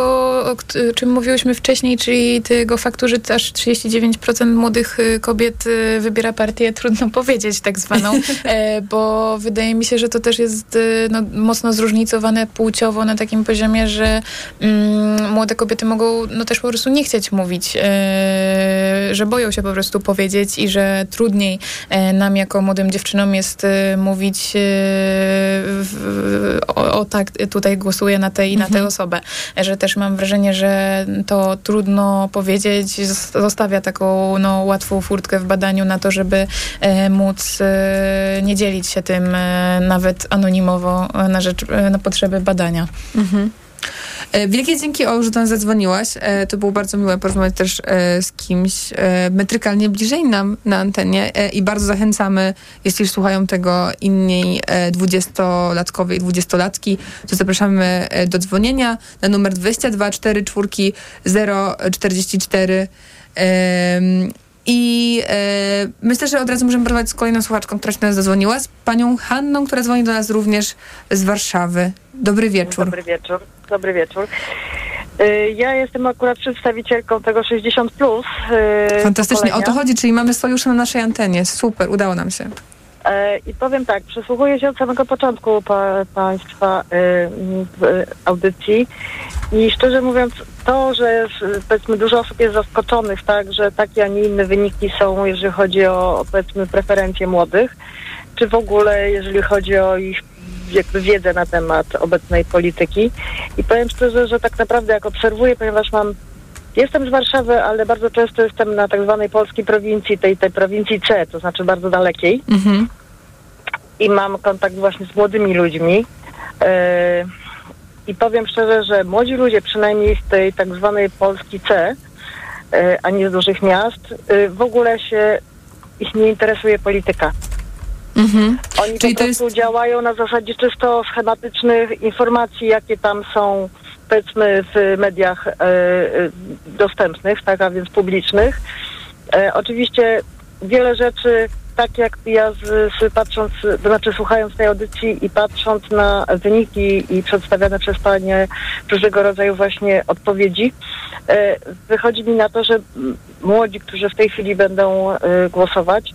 o czym mówiłyśmy wcześniej, czyli tego faktu, że aż 39% młodych y, kobiet y, wybiera partię, trudno [laughs] powiedzieć tak zwaną, [laughs] e, bo wydaje mi się, że to też jest y, no, mocno zróżnicowane płciowo na takim poziomie, że mm, młode kobiety mogą no, też po prostu nie chcieć mówić, e, że boją się po prostu powiedzieć i że trudniej e, nam jako młodym dziewczynom jest mówić o, o tak, tutaj głosuję na tę i na tę mhm. osobę. Że też mam wrażenie, że to trudno powiedzieć, zostawia taką no, łatwą furtkę w badaniu na to, żeby e, móc e, nie dzielić się tym e, nawet anonimowo na rzecz, e, na potrzeby badania. Mhm. E, wielkie dzięki, że nas zadzwoniłaś. E, to było bardzo miłe porozmawiać też e, z kimś metrykalnie bliżej nam na antenie i bardzo zachęcamy, jeśli słuchają tego inni dwudziestolatkowie i dwudziestolatki, to zapraszamy do dzwonienia na numer 22 4 044 i e, myślę, że od razu możemy porozmawiać z kolejną słuchaczką, która się do nas zadzwoniła, z panią Hanną, która dzwoni do nas również z Warszawy. Dobry wieczór. Dobry wieczór. Dobry wieczór. Y, ja jestem akurat przedstawicielką tego 60. Plus, y, Fantastycznie, pokolenia. o to chodzi, czyli mamy sojusz na naszej antenie. Super, udało nam się. E, I powiem tak, przysłuchuję się od samego początku pa, Państwa y, audycji i szczerze mówiąc, to, że powiedzmy dużo osób jest zaskoczonych, tak, że takie, a nie inne wyniki są, jeżeli chodzi o powiedzmy preferencje młodych, czy w ogóle jeżeli chodzi o ich jakby wiedzę na temat obecnej polityki. I powiem szczerze, że tak naprawdę jak obserwuję, ponieważ mam Jestem z Warszawy, ale bardzo często jestem na tak zwanej polskiej prowincji, tej, tej prowincji C, to znaczy bardzo dalekiej. Mhm. I mam kontakt właśnie z młodymi ludźmi. Yy, I powiem szczerze, że młodzi ludzie, przynajmniej z tej tak zwanej Polski C, yy, a nie z dużych miast, yy, w ogóle się ich nie interesuje polityka. Mhm. Oni Czyli po prostu jest... działają na zasadzie czysto schematycznych informacji, jakie tam są powiedzmy w mediach e, e, dostępnych, tak, a więc publicznych. E, oczywiście wiele rzeczy, tak jak ja z, z, patrząc, to znaczy słuchając tej audycji i patrząc na wyniki i przedstawiane przez Panie różnego rodzaju właśnie odpowiedzi, e, wychodzi mi na to, że młodzi, którzy w tej chwili będą e, głosować,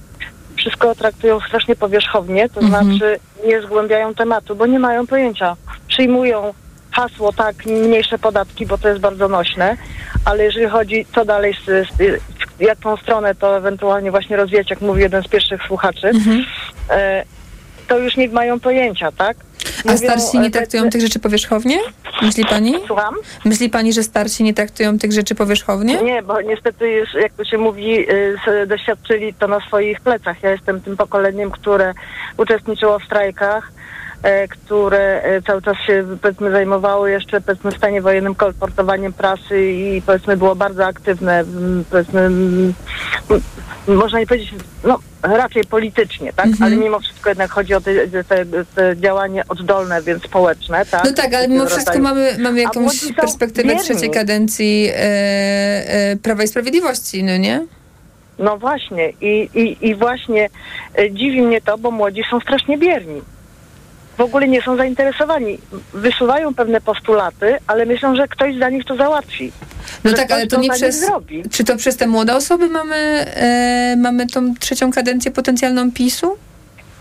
wszystko traktują strasznie powierzchownie, to mhm. znaczy nie zgłębiają tematu, bo nie mają pojęcia. Przyjmują hasło, tak, mniejsze podatki, bo to jest bardzo nośne, ale jeżeli chodzi co dalej, z, z, w jaką stronę to ewentualnie właśnie rozwijać, jak mówi jeden z pierwszych słuchaczy, mhm. e, to już nie mają pojęcia, tak? A starsi nie traktują tych rzeczy powierzchownie? Myśli pani? Słucham? Myśli pani, że starsi nie traktują tych rzeczy powierzchownie? Nie, bo niestety już, jak to się mówi, y, doświadczyli to na swoich plecach. Ja jestem tym pokoleniem, które uczestniczyło w strajkach, e, które e, cały czas się powiedzmy zajmowały jeszcze powiedzmy w stanie wojennym kolportowaniem prasy i powiedzmy było bardzo aktywne powiedzmy można nie powiedzieć, no raczej politycznie, tak? Mhm. Ale mimo wszystko jednak chodzi o te, te, te, działanie oddolne, więc społeczne, tak? No tak, ale mimo wszystko mamy, mamy jakąś perspektywę trzeciej kadencji e, e, Prawa i Sprawiedliwości, no nie? No właśnie i, i, i właśnie e, dziwi mnie to, bo młodzi są strasznie bierni w ogóle nie są zainteresowani. Wysuwają pewne postulaty, ale myślą, że ktoś za nich to załatwi. No tak, ale to nie przez. Czy to przez te młode osoby mamy, e, mamy tą trzecią kadencję potencjalną PiSu?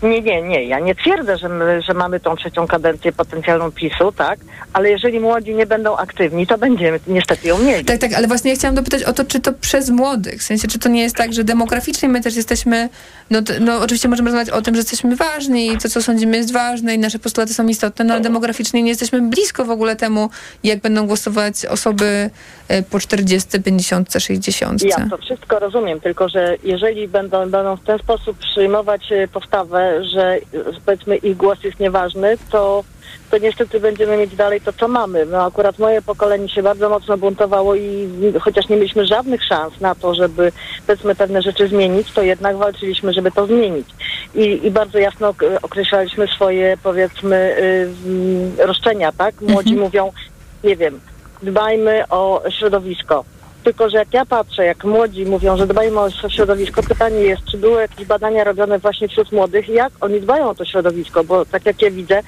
Nie, nie, nie. Ja nie twierdzę, że, my, że mamy tą trzecią kadencję potencjalną PiSu, tak? Ale jeżeli młodzi nie będą aktywni, to będziemy niestety ją mieli. Tak, tak, ale właśnie ja chciałam dopytać o to, czy to przez młodych, w sensie, czy to nie jest tak, że demograficznie my też jesteśmy, no, no oczywiście możemy rozmawiać o tym, że jesteśmy ważni i to, co sądzimy jest ważne i nasze postulaty są istotne, no ale demograficznie nie jesteśmy blisko w ogóle temu, jak będą głosować osoby e, po 40, 50, 60. Ja to wszystko rozumiem, tylko że jeżeli będą, będą w ten sposób przyjmować e, postawę, że powiedzmy ich głos jest nieważny, to, to niestety będziemy mieć dalej to, co mamy. No akurat moje pokolenie się bardzo mocno buntowało i chociaż nie mieliśmy żadnych szans na to, żeby powiedzmy pewne rzeczy zmienić, to jednak walczyliśmy, żeby to zmienić. I, i bardzo jasno określaliśmy swoje powiedzmy yy, roszczenia, tak? Młodzi mhm. mówią, nie wiem, dbajmy o środowisko tylko, że jak ja patrzę, jak młodzi mówią, że dbają o środowisko, pytanie jest, czy były jakieś badania robione właśnie wśród młodych, jak oni dbają o to środowisko, bo tak jak ja widzę,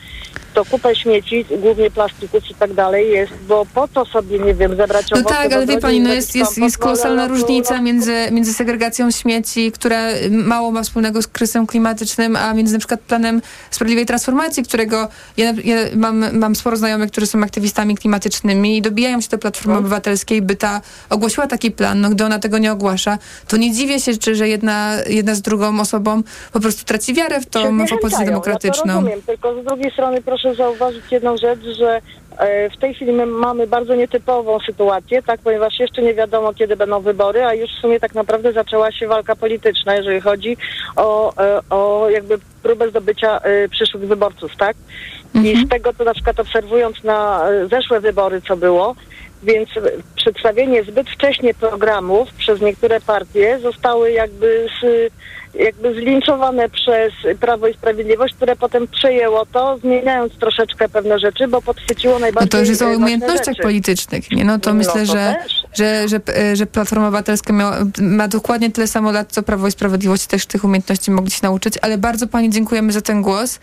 to kupę śmieci, głównie plastików i tak dalej jest, bo po to sobie, nie wiem, zebrać No owoce tak, ale wie pani, no jest, jest, jest no, kolosalna no, różnica no, między, między segregacją śmieci, która mało ma wspólnego z kryzysem klimatycznym, a między na przykład planem sprawiedliwej transformacji, którego ja, ja mam, mam sporo znajomych, którzy są aktywistami klimatycznymi i dobijają się do Platformy Obywatelskiej, by ta ogłosiła taki plan. No gdy ona tego nie ogłasza, to nie dziwię się, czy, że jedna, jedna z drugą osobą po prostu traci wiarę w tą w opozycję demokratyczną. Ja to rozumiem, tylko z drugiej strony proszę zauważyć jedną rzecz, że e, w tej chwili my mamy bardzo nietypową sytuację, tak, ponieważ jeszcze nie wiadomo, kiedy będą wybory, a już w sumie tak naprawdę zaczęła się walka polityczna, jeżeli chodzi o, e, o jakby próbę zdobycia e, przyszłych wyborców, tak? I z tego, co na przykład obserwując na zeszłe wybory, co było, więc przedstawienie zbyt wcześnie programów przez niektóre partie zostały jakby z, jakby zlinczowane przez Prawo i Sprawiedliwość, które potem przejęło to, zmieniając troszeczkę pewne rzeczy, bo podchwyciło No najbardziej to już jest o umiejętnościach politycznych, nie? No to No myślę, to że, też. że, że, e, że Platforma Obywatelska miała, ma dokładnie tyle samo lat, co Prawo i Sprawiedliwość. Też tych umiejętności mogli się nauczyć, ale bardzo pani dziękujemy za ten głos.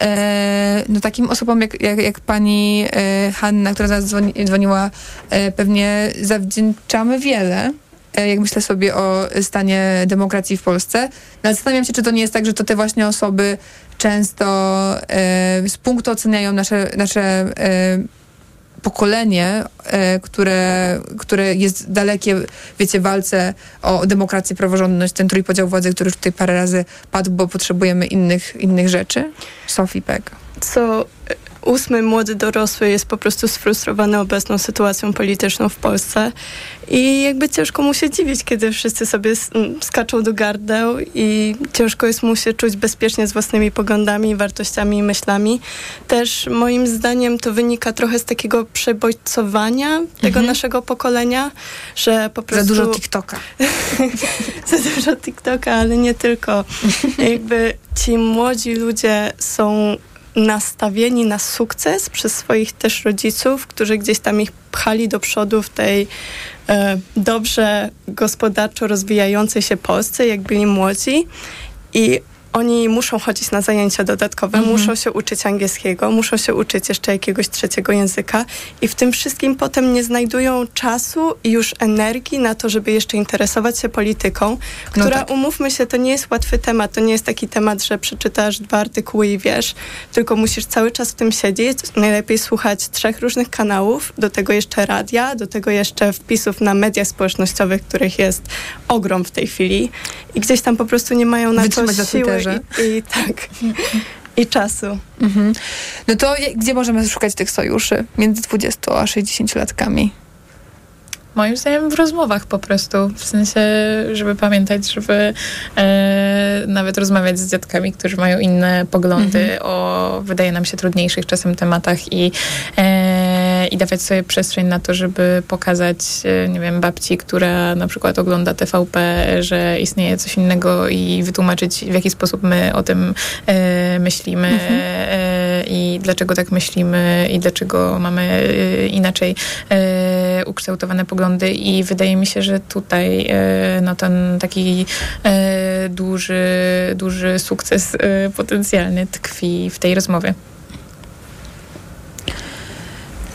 E, no takim osobom jak, jak, jak pani e, Hanna, która nas dzwoni, dzwoniła, e, pewnie zawdzięczamy wiele. E, Jak myślę sobie o stanie demokracji w Polsce. No, ale zastanawiam się, czy to nie jest tak, że to te właśnie osoby często e, z punktu oceniają nasze, nasze e, pokolenie, które, które jest dalekie, wiecie, walce o demokrację, praworządność, ten trójpodział władzy, który już tutaj parę razy padł, bo potrzebujemy innych, innych rzeczy. Sophie Peck. Co ósmy młody dorosły jest po prostu sfrustrowany obecną sytuacją polityczną w Polsce i jakby ciężko mu się dziwić, kiedy wszyscy sobie skaczą do gardeł i ciężko jest mu się czuć bezpiecznie z własnymi poglądami, wartościami i myślami. Też moim zdaniem to wynika trochę z takiego przebojcowania tego Mhm. naszego pokolenia, że po prostu... Za dużo TikToka. [laughs] za dużo TikToka, ale nie tylko. [laughs] Jakby ci młodzi ludzie są nastawieni na sukces przez swoich też rodziców, którzy gdzieś tam ich pchali do przodu w tej e, dobrze gospodarczo rozwijającej się Polsce, jak byli młodzi. I oni muszą chodzić na zajęcia dodatkowe, Mhm. muszą się uczyć angielskiego, muszą się uczyć jeszcze jakiegoś trzeciego języka i w tym wszystkim potem nie znajdują czasu i już energii na to, żeby jeszcze interesować się polityką, No która, tak. umówmy się, to nie jest łatwy temat, to nie jest taki temat, że przeczytasz dwa artykuły i wiesz, tylko musisz cały czas w tym siedzieć, najlepiej słuchać trzech różnych kanałów, do tego jeszcze radia, do tego jeszcze wpisów na mediach społecznościowych, których jest ogrom w tej chwili i gdzieś tam po prostu nie mają na Wytrzymać to siły I, i tak, i czasu. Mhm. No to gdzie możemy szukać tych sojuszy między 20 a 60 latkami? Moim zdaniem w rozmowach po prostu. W sensie, żeby pamiętać, żeby e, nawet rozmawiać z dziadkami, którzy mają inne poglądy Mhm. o, wydaje nam się, trudniejszych czasem tematach i, e, i dawać sobie przestrzeń na to, żeby pokazać, e, nie wiem, babci, która na przykład ogląda TVP, że istnieje coś innego i wytłumaczyć, w jaki sposób my o tym e, myślimy e, i dlaczego tak myślimy i dlaczego mamy inaczej ukształtowane poglądy i wydaje mi się, że tutaj no, ten taki duży, duży sukces potencjalny tkwi w tej rozmowie.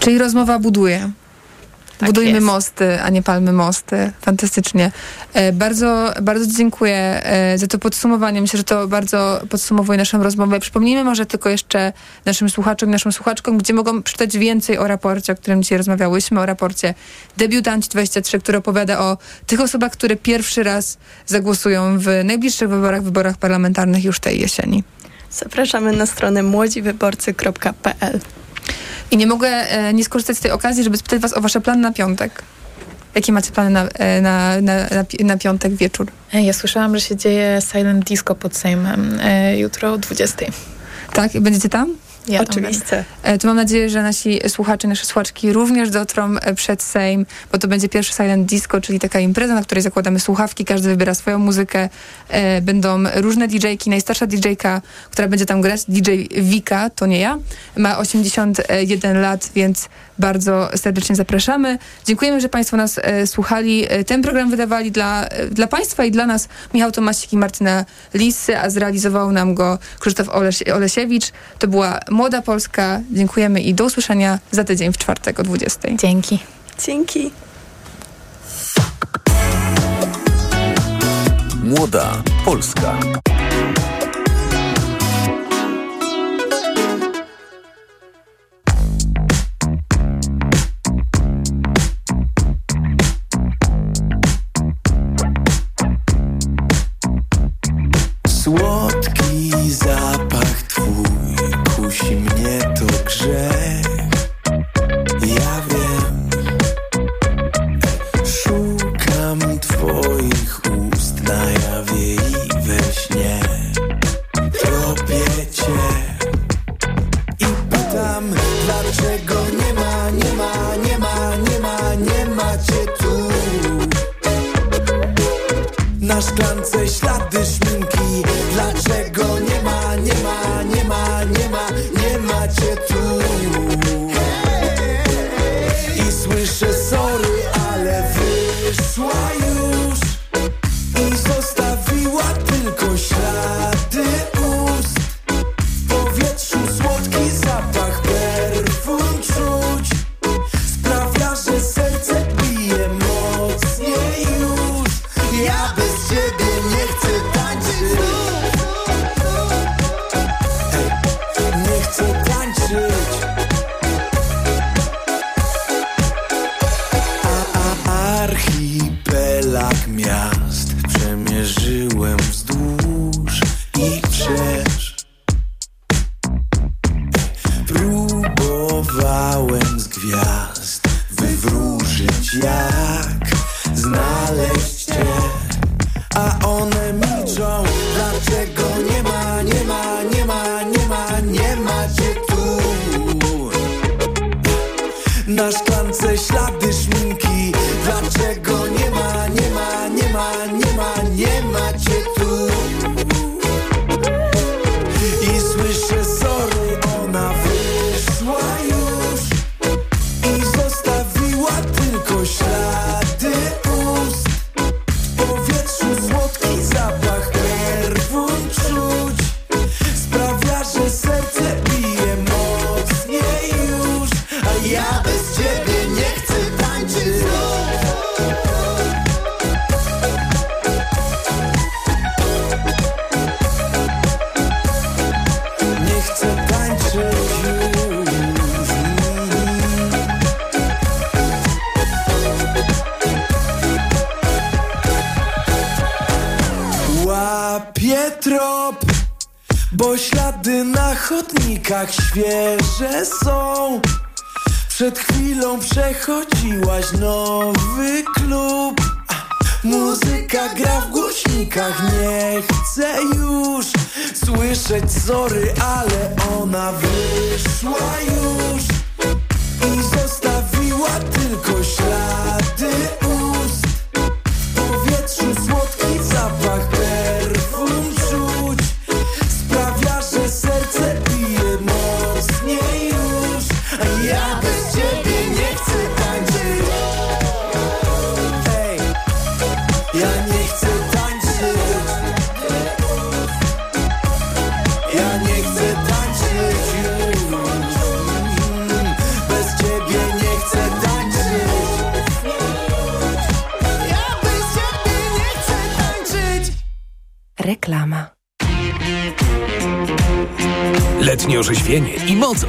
Czyli rozmowa buduje. Tak Budujmy jest. mosty, a nie palmy mosty. Fantastycznie. E, bardzo, bardzo dziękuję e, za to podsumowanie. Myślę, że to bardzo podsumowuje naszą rozmowę. Przypomnijmy może tylko jeszcze naszym słuchaczom i naszym słuchaczkom, gdzie mogą przeczytać więcej o raporcie, o którym dzisiaj rozmawiałyśmy, o raporcie Debiutanci 23, który opowiada o tych osobach, które pierwszy raz zagłosują w najbliższych wyborach, wyborach parlamentarnych już tej jesieni. Zapraszamy na stronę młodziwyborcy.pl. I nie mogę e, nie skorzystać z tej okazji, żeby spytać was o wasze plany na piątek. Jakie macie plany na, e, na, na, na, pi- na piątek wieczór? Ja słyszałam, że się dzieje silent disco pod Sejmem e, jutro o 20. Tak? Będziecie tam? Oczywiście. E, To mam nadzieję, że nasi słuchacze, nasze słuchaczki również dotrą e, przed Sejm, bo to będzie pierwszy Silent Disco, czyli taka impreza, na której zakładamy słuchawki, każdy wybiera swoją muzykę. E, Będą różne DJ-ki. Najstarsza DJ-ka, która będzie tam grać, DJ Wika, to nie ja, ma 81 lat, więc bardzo serdecznie zapraszamy. Dziękujemy, że Państwo nas e, słuchali. E, ten program wydawali dla, e, dla Państwa i dla nas Michał Tomasik i Martyna Lisy, a zrealizował nam go Krzysztof Olesiewicz. To była Młoda Polska. Dziękujemy i do usłyszenia za tydzień w czwartek o 20. Dzięki. Dzięki. Młoda Polska. Słodki zapach twój kusi mnie to grzeje.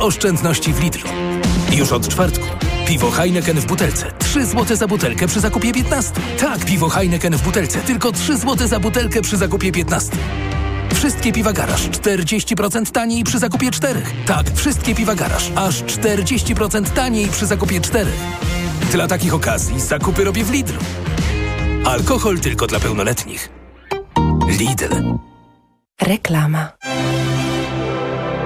oszczędności w Lidlu. Już od czwartku. Piwo Heineken w butelce. 3 zł za butelkę przy zakupie 15. Tak, piwo Heineken w butelce. Tylko 3 zł za butelkę przy zakupie 15. Wszystkie piwa garaż 40% taniej przy zakupie 4. Tak, wszystkie piwa garaż aż 40% taniej przy zakupie 4. Dla takich okazji zakupy robię w Lidlu. Alkohol tylko dla pełnoletnich. Lidl.